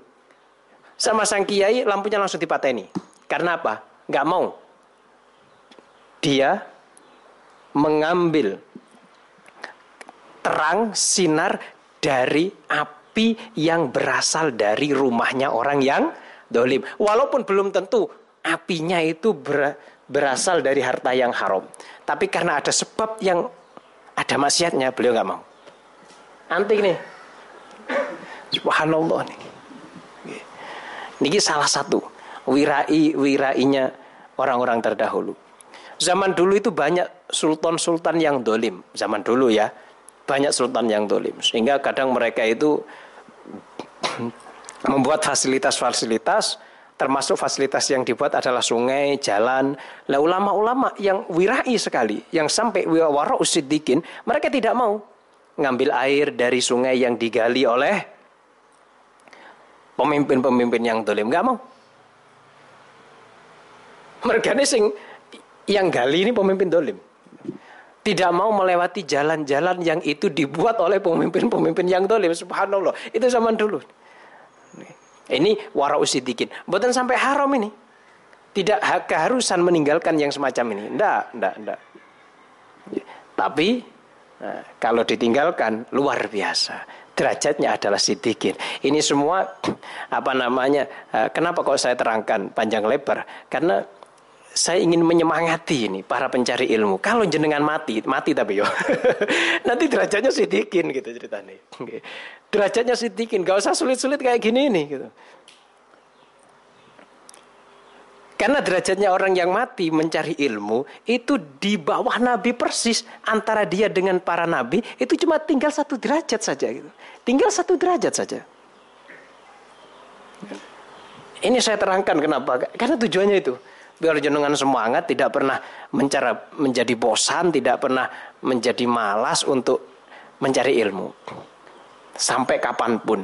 Sama sang kiai lampunya langsung dipateni. Karena apa? Gak mau. Dia mengambil terang sinar dari api yang berasal dari rumahnya orang yang dolim. Walaupun belum tentu apinya itu berasal dari harta yang haram. Tapi karena ada sebab yang ada maksiatnya beliau nggak mau. Antik nih. Subhanallah nih. Ini salah satu wirai wirainya orang-orang terdahulu. Zaman dulu itu banyak sultan-sultan yang dolim. Zaman dulu ya banyak sultan yang dolim. Sehingga kadang mereka itu *clears throat* membuat fasilitas-fasilitas termasuk fasilitas yang dibuat adalah sungai, jalan. Lah ulama-ulama yang wirai sekali, yang sampai wara usidikin, mereka tidak mau ngambil air dari sungai yang digali oleh pemimpin-pemimpin yang dolim, nggak mau. Mereka ini sing Yang gali ini pemimpin dolim. Tidak mau melewati jalan-jalan yang itu dibuat oleh pemimpin-pemimpin yang dolim. Subhanallah. Itu zaman dulu. Ini wara usidikin. Bukan sampai haram ini. Tidak keharusan meninggalkan yang semacam ini. Tidak, tidak, tidak. Tapi nah, kalau ditinggalkan luar biasa derajatnya adalah sidikin. Ini semua *clears throat* apa namanya? Eh, kenapa kok saya terangkan panjang lebar? Karena saya ingin menyemangati ini para pencari ilmu. Kalau jenengan mati, mati tapi yo. *laughs* Nanti derajatnya sidikin gitu ceritanya. Derajatnya sidikin, gak usah sulit-sulit kayak gini nih gitu. Karena derajatnya orang yang mati mencari ilmu itu di bawah Nabi persis antara dia dengan para Nabi itu cuma tinggal satu derajat saja gitu. Tinggal satu derajat saja. Ini saya terangkan kenapa? Karena tujuannya itu biar jenengan semangat tidak pernah mencari menjadi bosan, tidak pernah menjadi malas untuk mencari ilmu sampai kapan pun.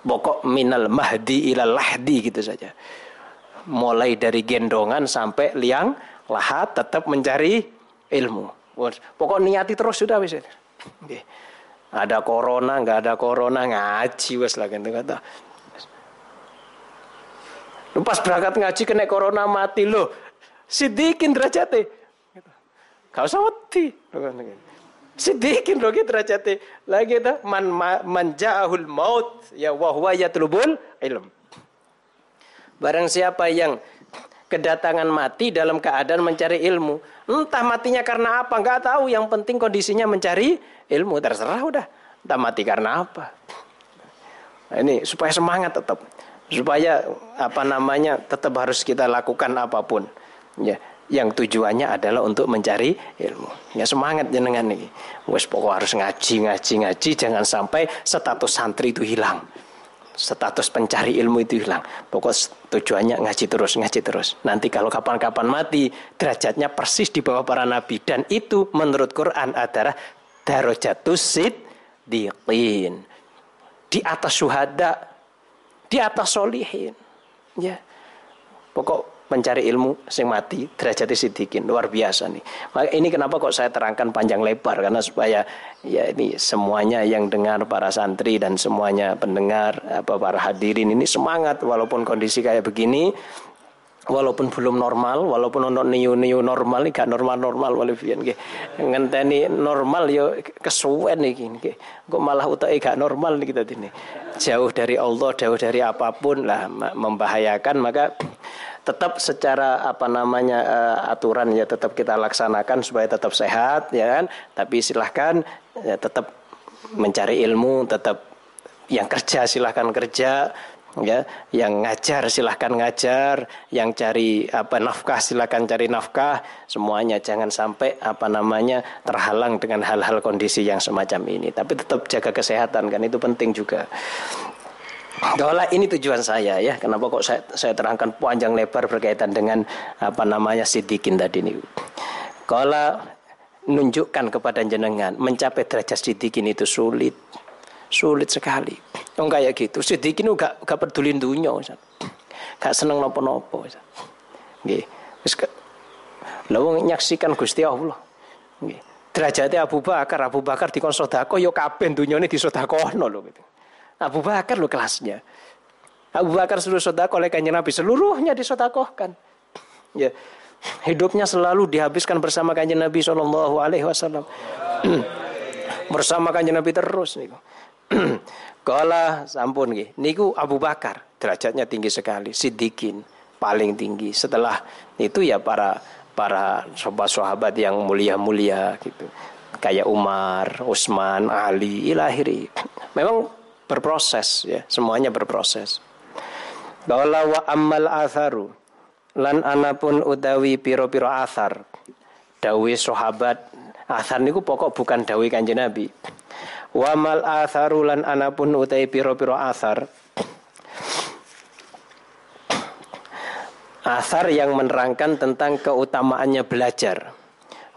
Pokok minal mahdi ilal lahdi gitu saja mulai dari gendongan sampai liang lahat tetap mencari ilmu. Pokok niati terus sudah bisa. Ada corona, nggak ada corona ngaji wes lah gitu kata. Pas berangkat ngaji kena corona mati loh. Sidikin derajatnya. Kau usah mati. Sidikin loh gitu derajatnya. Lagi itu man manja'ahul maut ya wahwa yatlubul ilm. Barang siapa yang kedatangan mati dalam keadaan mencari ilmu. Entah matinya karena apa, nggak tahu. Yang penting kondisinya mencari ilmu. Terserah udah. Entah mati karena apa. Nah, ini supaya semangat tetap. Supaya apa namanya tetap harus kita lakukan apa pun. Ya, yang tujuannya adalah untuk mencari ilmu. Ya semangat jenengan nih. Wes pokok harus ngaji, ngaji, ngaji. Jangan sampai status santri itu hilang status pencari ilmu itu hilang. Pokok tujuannya ngaji terus, ngaji terus. Nanti kalau kapan-kapan mati, derajatnya persis di bawah para nabi. Dan itu menurut Quran adalah darajatus siddiqin. Di atas syuhada, di atas solihin. Ya. Pokok mencari ilmu sing mati derajatnya sidikin luar biasa nih maka ini kenapa kok saya terangkan panjang lebar karena supaya ya ini semuanya yang dengar para santri dan semuanya pendengar apa para hadirin ini semangat walaupun kondisi kayak begini walaupun belum normal walaupun untuk new new normal gak normal normal walaupun nggih. Ngenteni normal yo kesuwen iki nggih. Kok malah utai gak normal nih kita ini jauh dari Allah jauh dari apa pun lah membahayakan. Maka tetap secara apa namanya uh, aturan ya tetap kita laksanakan supaya tetap sehat ya kan? Tapi silahkan ya, tetap mencari ilmu tetap yang kerja silahkan kerja ya yang ngajar silahkan ngajar yang cari apa nafkah silahkan cari nafkah semuanya jangan sampai apa namanya terhalang dengan hal-hal kondisi yang semacam ini tapi tetap jaga kesehatan kan itu penting juga Dola ini tujuan saya ya. Kenapa kok saya, saya terangkan panjang lebar berkaitan dengan apa namanya sidikin tadi ini. Kalau nunjukkan kepada jenengan mencapai derajat sidikin itu sulit. Sulit sekali. Oh kayak gitu. Sidikin gak, gak peduli dunia. Gak seneng nopo-nopo. Nggih. Lalu nyaksikan Gusti Allah. Derajatnya Abu Bakar, Abu Bakar dikon sedekah ya kabeh dunyane disedekahno lho gitu. Abu Bakar lo kelasnya. Abu Bakar seluruh sodakoh oleh kanjeng Nabi seluruhnya disodakohkan. Ya, hidupnya selalu dihabiskan bersama kanjeng Nabi Shallallahu Alaihi Wasallam. *clears throat* bersama kanjeng Nabi terus nih. *clears throat* Kala sampun nih. Niku Abu Bakar derajatnya tinggi sekali, sidikin paling tinggi. Setelah itu ya para para sahabat-sahabat yang mulia-mulia gitu. Kayak Umar, Utsman, Ali, ilahiri. *clears throat* Memang berproses ya semuanya berproses Qala wa ammal atharu lan anapun utawi piro-piro athar dawi sahabat athar niku pokok bukan dawi kanjeng Nabi wa mal atharu anapun utawi piro-piro athar Athar yang menerangkan tentang keutamaannya belajar.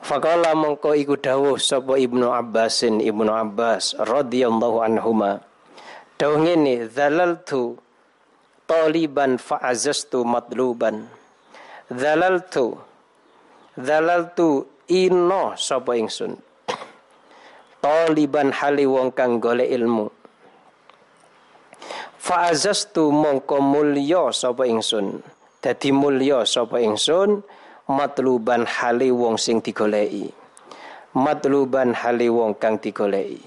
Fakala mengko iku dawuh sapa Ibnu Abbasin Ibnu Abbas radhiyallahu anhuma Dawuh ngene, "Zalaltu taliban fa'azastu matluban." Zalaltu tu ino sapa ingsun taliban hali wong kang golek ilmu. Fa'azastu mongko mulya sapa ingsun. Dadi mulya sapa ingsun matluban hali wong sing digoleki. Matluban hali wong kang digoleki.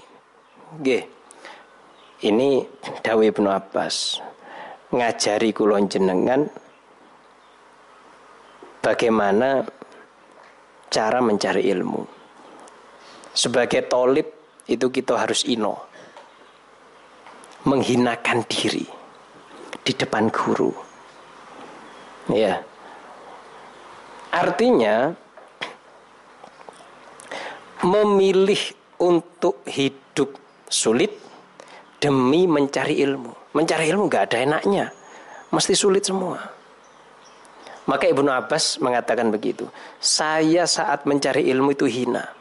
Nggih. Ini Dawi Ibnu Abbas. Ngajari kulon jenengan bagaimana cara mencari ilmu. Sebagai tolib itu kita harus ino. Menghinakan diri di depan guru. Ya. Artinya memilih untuk hidup sulit demi mencari ilmu. Mencari ilmu gak ada enaknya. Mesti sulit semua. Maka Ibnu Abbas mengatakan begitu. Saya saat mencari ilmu itu hina.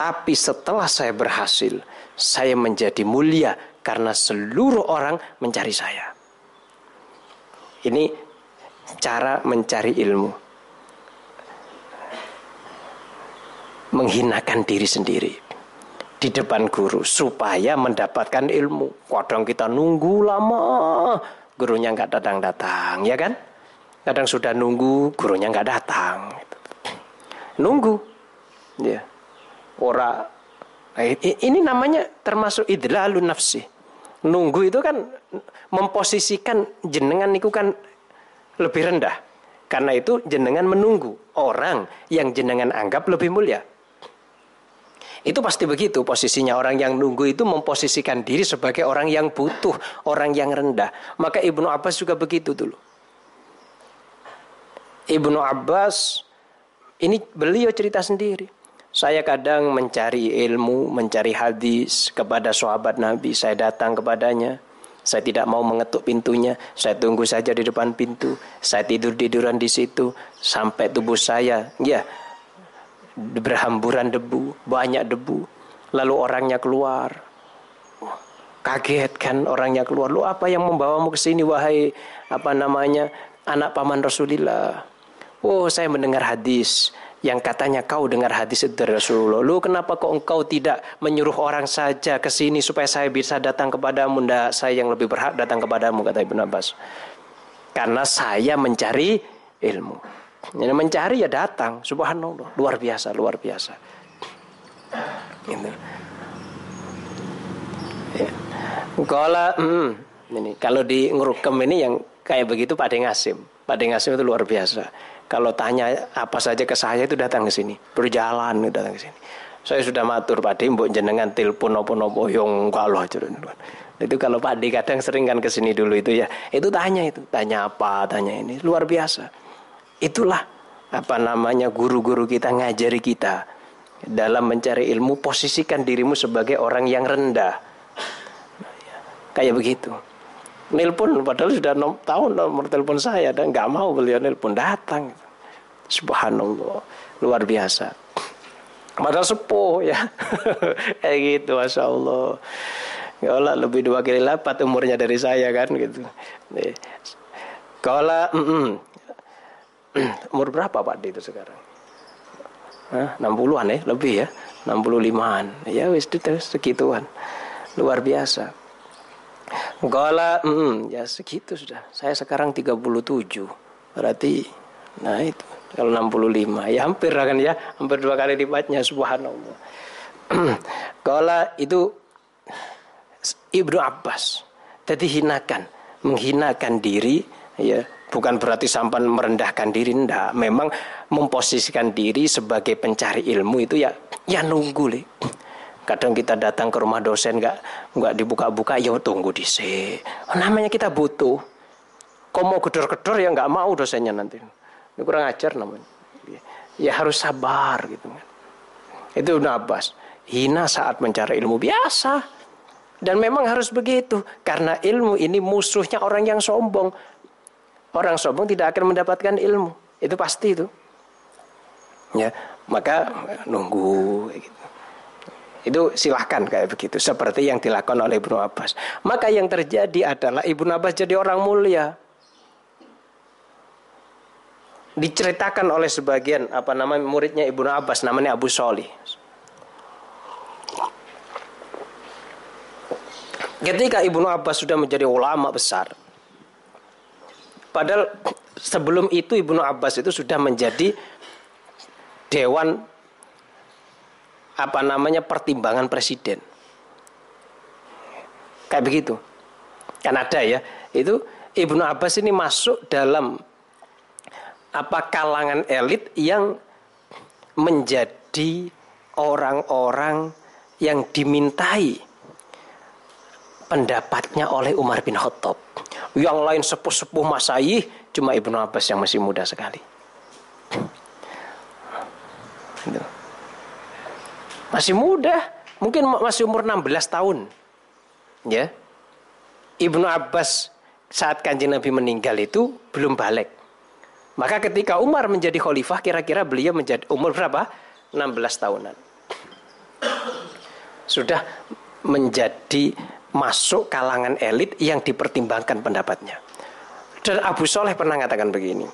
Tapi setelah saya berhasil, saya menjadi mulia karena seluruh orang mencari saya. Ini cara mencari ilmu. Menghinakan diri sendiri di depan guru supaya mendapatkan ilmu. Kadang kita nunggu lama, gurunya nggak datang-datang, ya kan? Kadang sudah nunggu, gurunya nggak datang. Nunggu, ya. Ora, nah, ini namanya termasuk idlalun nafsi. Nunggu itu kan memposisikan jenengan itu kan lebih rendah. Karena itu jenengan menunggu orang yang jenengan anggap lebih mulia. Itu pasti begitu posisinya orang yang nunggu itu memposisikan diri sebagai orang yang butuh, orang yang rendah. Maka Ibnu Abbas juga begitu dulu. Ibnu Abbas ini beliau cerita sendiri. Saya kadang mencari ilmu, mencari hadis kepada sahabat Nabi. Saya datang kepadanya. Saya tidak mau mengetuk pintunya. Saya tunggu saja di depan pintu. Saya tidur tiduran di situ sampai tubuh saya, ya, berhamburan debu, banyak debu. Lalu orangnya keluar. Kaget kan orangnya keluar. Lu apa yang membawamu ke sini wahai apa namanya anak paman Rasulullah? Oh saya mendengar hadis yang katanya kau dengar hadis itu dari Rasulullah. Lu kenapa kok engkau tidak menyuruh orang saja ke sini supaya saya bisa datang kepadamu? Ndak, saya yang lebih berhak datang kepadamu kata Ibnu Abbas. Karena saya mencari ilmu. Yang mencari ya datang. Subhanallah, luar biasa, luar biasa. Gitu. Ya. Kalau hmm, ini kalau di ngerukem ini yang kayak begitu Pak Dengasim. Pak Dengasim itu luar biasa. Kalau tanya apa saja ke saya itu datang ke sini, berjalan datang ke sini. Saya sudah matur Pak mbok jenengan telepon nopo-nopo yang kalau itu kalau Pak D kadang sering kan ke sini dulu itu ya. Itu tanya itu, tanya apa, tanya ini. Luar biasa. Itulah apa namanya guru-guru kita ngajari kita dalam mencari ilmu posisikan dirimu sebagai orang yang rendah. Kayak begitu nelpon padahal sudah nom, tahu nomor telepon saya dan nggak mau beliau nelpon datang. Subhanallah luar biasa. Padahal sepuh ya. *laughs* Kayak gitu masya Allah. Ya Allah lebih dua kali lipat umurnya dari saya kan gitu. Kalau mm -mm. umur berapa Pak itu sekarang? Hah, 60-an ya lebih ya. 65-an ya wis itu segituan. Luar biasa Gala, mm, ya segitu sudah. Saya sekarang 37. Berarti, nah itu. Kalau 65, ya hampir kan ya. Hampir dua kali lipatnya, subhanallah. *clears throat* Gala itu Ibnu Abbas. Jadi hinakan. Menghinakan diri, ya bukan berarti sampai merendahkan diri ndak memang memposisikan diri sebagai pencari ilmu itu ya ya nunggu le Kadang kita datang ke rumah dosen nggak nggak dibuka-buka, ya tunggu di sini. Namanya kita butuh. Kau mau gedor-gedor ya nggak mau dosennya nanti. Ini kurang ajar namanya. Ya harus sabar gitu kan. Itu Abbas. Hina saat mencari ilmu biasa. Dan memang harus begitu. Karena ilmu ini musuhnya orang yang sombong. Orang sombong tidak akan mendapatkan ilmu. Itu pasti itu. Ya, maka nunggu gitu. Itu silahkan kayak begitu. Seperti yang dilakukan oleh Ibnu Abbas. Maka yang terjadi adalah Ibnu Abbas jadi orang mulia. diceritakan oleh sebagian apa nama muridnya Ibnu Abbas namanya Abu Sholih. Ketika Ibnu Abbas sudah menjadi ulama besar, padahal sebelum itu Ibnu Abbas itu sudah menjadi dewan apa namanya pertimbangan presiden. Kayak begitu. Kan ada ya. Itu Ibnu Abbas ini masuk dalam apa kalangan elit yang menjadi orang-orang yang dimintai pendapatnya oleh Umar bin Khattab. Yang lain sepuh-sepuh masai, cuma Ibnu Abbas yang masih muda sekali. Gitu. Masih muda, mungkin masih umur 16 tahun. Ya. Ibnu Abbas saat kanjeng Nabi meninggal itu belum balik. Maka ketika Umar menjadi khalifah kira-kira beliau menjadi umur berapa? 16 tahunan. Sudah menjadi masuk kalangan elit yang dipertimbangkan pendapatnya. Dan Abu Soleh pernah mengatakan begini.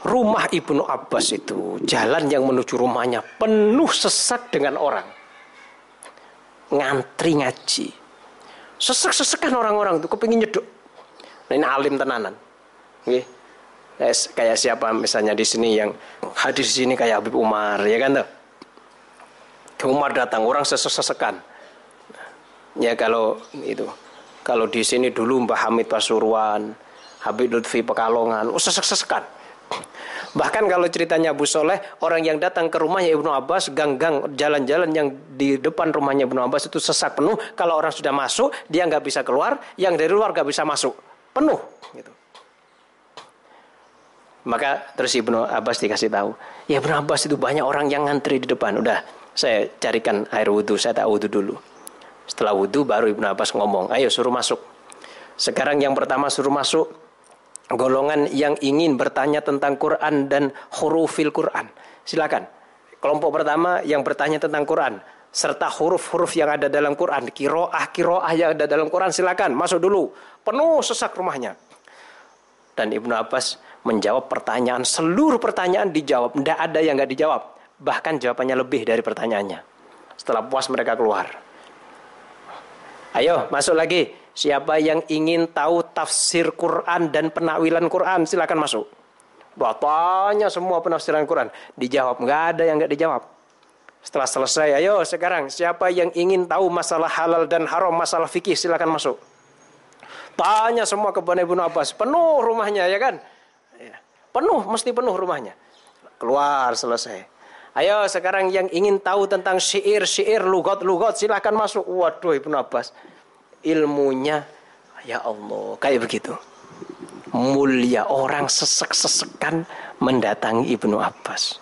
Rumah Ibnu Abbas itu jalan yang menuju rumahnya penuh sesak dengan orang. Ngantri ngaji. Sesek-sesekan orang-orang itu kepingin nyeduk. Nah, ini alim tenanan. Kayak siapa misalnya di sini yang hadir di sini kayak Habib Umar ya kan tuh Umar datang orang sesek-sesekan ya kalau itu kalau di sini dulu Mbah Hamid Pasuruan Habib Lutfi Pekalongan oh, sesek-sesekan bahkan kalau ceritanya Abu Soleh orang yang datang ke rumahnya Ibnu Abbas gang-gang jalan-jalan yang di depan rumahnya Ibnu Abbas itu sesak penuh kalau orang sudah masuk dia nggak bisa keluar yang dari luar nggak bisa masuk penuh gitu maka terus Ibnu Abbas dikasih tahu, ya Ibnu Abbas itu banyak orang yang ngantri di depan. Udah, saya carikan air wudhu, saya tak wudhu dulu. Setelah wudhu baru Ibnu Abbas ngomong, ayo suruh masuk. Sekarang yang pertama suruh masuk golongan yang ingin bertanya tentang Quran dan hurufil Quran. Silakan. Kelompok pertama yang bertanya tentang Quran serta huruf-huruf yang ada dalam Quran, kiroah kiroah yang ada dalam Quran silakan masuk dulu. Penuh sesak rumahnya. Dan Ibnu Abbas menjawab pertanyaan seluruh pertanyaan dijawab tidak ada yang nggak dijawab bahkan jawabannya lebih dari pertanyaannya setelah puas mereka keluar ayo masuk lagi siapa yang ingin tahu tafsir Quran dan penakwilan Quran silakan masuk Bapaknya semua penafsiran Quran dijawab nggak ada yang nggak dijawab setelah selesai ayo sekarang siapa yang ingin tahu masalah halal dan haram masalah fikih silakan masuk tanya semua kepada Ibnu Abbas penuh rumahnya ya kan Penuh, mesti penuh rumahnya. Keluar selesai. Ayo sekarang yang ingin tahu tentang syair, syair, lugot, lugot, silahkan masuk. Waduh Ibnu Abbas. Ilmunya, ya Allah, kayak begitu. Mulia orang sesek-sesekan mendatangi Ibnu Abbas.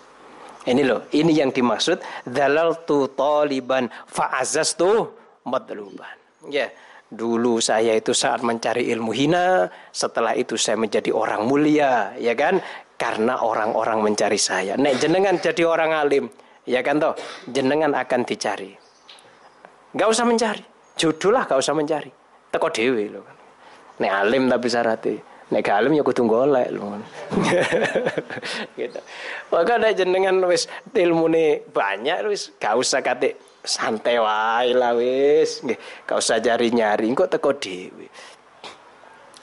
Ini loh, ini yang dimaksud dalal tu taliban fa'azaz tu madluban. Ya, Dulu saya itu saat mencari ilmu hina, setelah itu saya menjadi orang mulia, ya kan? Karena orang-orang mencari saya. Nek jenengan jadi orang alim, ya kan toh? Jenengan akan dicari. Gak usah mencari. Jodoh lah gak usah mencari. Teko dewi loh. Nek alim tapi syaratnya. Nek gak alim ya kudu golek loh. *laughs* gitu. Maka nek jenengan wis ilmune banyak wis gak usah kate santai wae lah wis gak usah nyari-nyari kok teko dhewe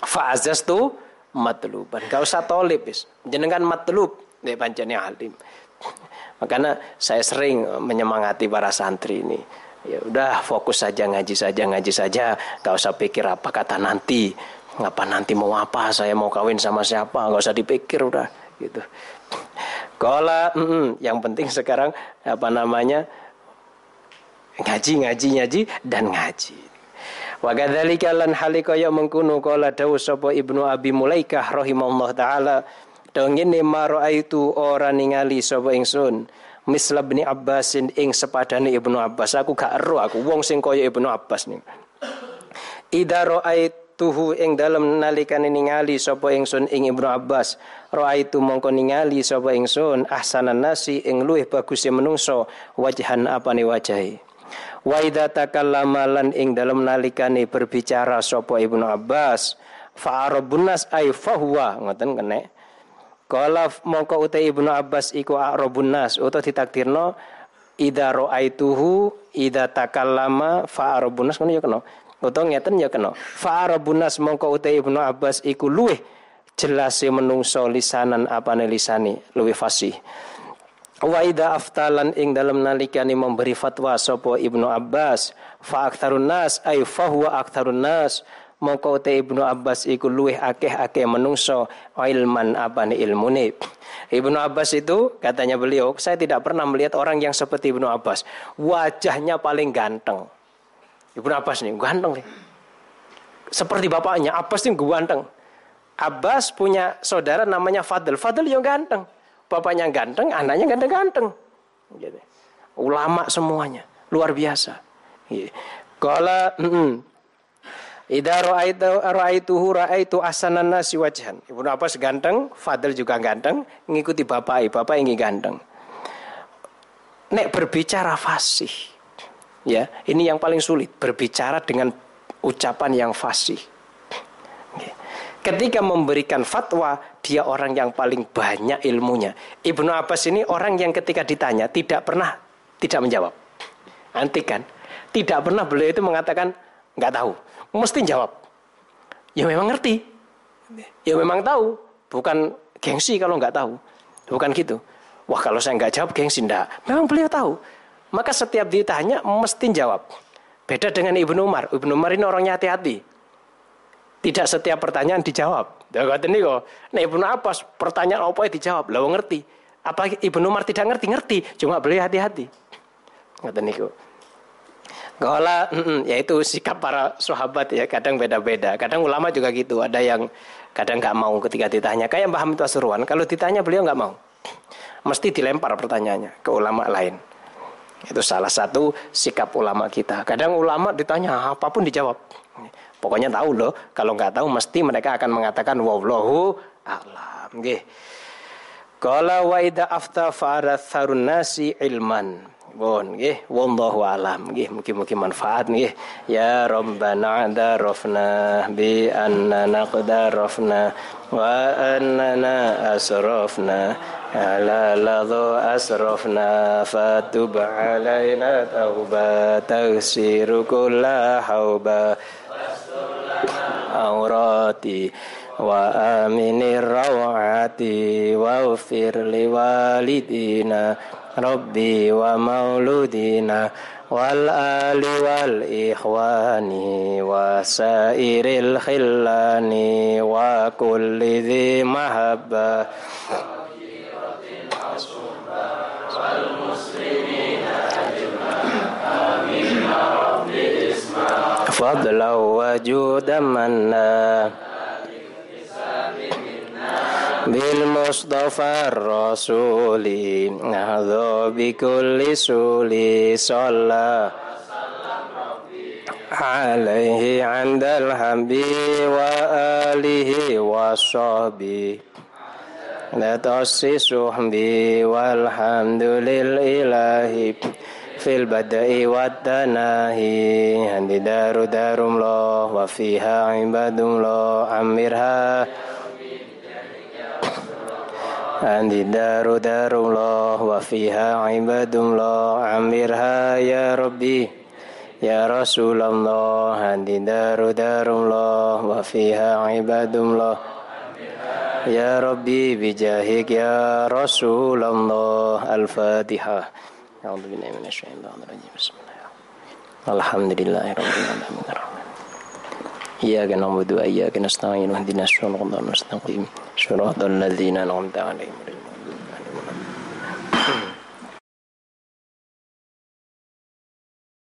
fa'azas tu matluban gak usah tolib wis jenengan matlub nek pancene alim makanya saya sering menyemangati para santri ini ya udah fokus saja ngaji saja ngaji saja. Gak usah pikir apa kata nanti. Ngapa nanti mau apa? Saya mau kawin sama siapa? Gak usah dipikir udah gitu. Kalau mm, yang penting sekarang apa namanya ngaji ngaji ngaji dan ngaji. Wa kadzalika lan halika ya mengkunu qala dawu sapa ibnu abi mulaikah rahimallahu taala. Dongene maro itu ora ningali sapa ingsun misla bin Abbasin ing sepadane Ibnu Abbas. Aku gak ero aku wong sing kaya Ibnu Abbas nih. Ida tuhu ing dalem nalikane ningali sapa ingsun ing Ibnu Abbas. Raaitu mongko ningali sapa ingsun ahsanan nasi ing luwih baguse menungso wajhan apane wajahe. Wa idza takallama lan ing dalam nalikane berbicara sapa Ibnu Abbas fa arabun nas ay fahuwa ngoten kene Kala mongko utai Ibnu Abbas iku a'rabun nas utawa ditakdirno idza ra'aituhu idza fa a'rabun nas ngono ya kena. Utawa ngeten ya kena. Fa a'rabun nas mongko utai Ibnu Abbas iku luweh jelas menungso lisanan apane lisani luwih fasih. Wa idza aftalan ing dalam nalikane memberi fatwa sapa Ibnu Abbas fa aktsarun nas ay fa huwa aktsarun nas mongko te Ibnu Abbas iku luwih akeh-akeh menungso ilman apane ilmune. Ibnu Abbas itu katanya beliau, saya tidak pernah melihat orang yang seperti Ibnu Abbas. Wajahnya paling ganteng. Ibnu Abbas nih ganteng nih. Seperti bapaknya, Abbas nih ganteng. Abbas punya saudara namanya Fadl. Fadl yang ganteng. Bapaknya ganteng, anaknya ganteng-ganteng. Gitu. Ulama semuanya, luar biasa. Kalau Ida ra'aitu ra'aituhu ra'aitu asanan nasi wajhan. Ibnu Abbas ganteng, Fadl juga ganteng, ngikuti bapak, bapak ini ganteng. Nek berbicara fasih. Ya, ini yang paling sulit, berbicara dengan ucapan yang fasih. Ketika memberikan fatwa, dia orang yang paling banyak ilmunya. Ibnu Abbas ini orang yang ketika ditanya tidak pernah tidak menjawab. Antik kan? Tidak pernah beliau itu mengatakan nggak tahu mesti jawab. Ya memang ngerti. Ya memang tahu. Bukan gengsi kalau nggak tahu. Bukan gitu. Wah kalau saya nggak jawab gengsi enggak. Memang beliau tahu. Maka setiap ditanya mesti jawab. Beda dengan Ibnu Umar. Ibnu Umar ini orangnya hati-hati. Tidak setiap pertanyaan dijawab. Ini kok. Nah Ibnu Abbas pertanyaan apa yang dijawab. Lalu ngerti. Apa Ibnu Umar tidak ngerti? Ngerti. Cuma beliau hati-hati. Kata niku. Gola, mm, ya itu sikap para sahabat ya kadang beda-beda. Kadang ulama juga gitu. Ada yang kadang nggak mau ketika ditanya. Kayak Mbah Hamid Pasuruan, kalau ditanya beliau nggak mau. Mesti dilempar pertanyaannya ke ulama lain. Itu salah satu sikap ulama kita. Kadang ulama ditanya apa pun dijawab. Pokoknya tahu loh. Kalau nggak tahu mesti mereka akan mengatakan wallahu a'lam. Nggih. Qala wa idza afta nasi ilman. Bon, nggih, wallahu alam. Nggih, mugi-mugi manfaat nggih. Ya Rabbana darafna bi annana qadarafna wa annana asrafna ala ladhu asrafna fatub alaina tauba tagsiru kulla hauba aurati wa aminir rawati wa ufir liwalidina ربي ومولودنا والآل والإخوان وسائر الخلان وكل ذي محبة. فضلا وجودا منا. بالمصطفى الرسول نهض بكل سولي صلى عليه عند الحبيب وآله وصحبه لا صحبي والحمد لله في البدء والتناهي عند دار دار الله وفيها عباد الله عمرها Andi daru darullah wa fiha ibadullah amirha ya Rabbi. Ya Rasulullah Andi daru darullah wa fiha ibadullah Ya Rabbi bijahik ya Rasulullah Al-Fatihah. A'udhu billahi minasyaitan rajim Bismillahirrahmanirrahim Alhamdulillahirrahmanirrahim إياك نعبد وإياك نستعين واهدنا الصراط المستقيم. صراط الذين أنعمت عليهم.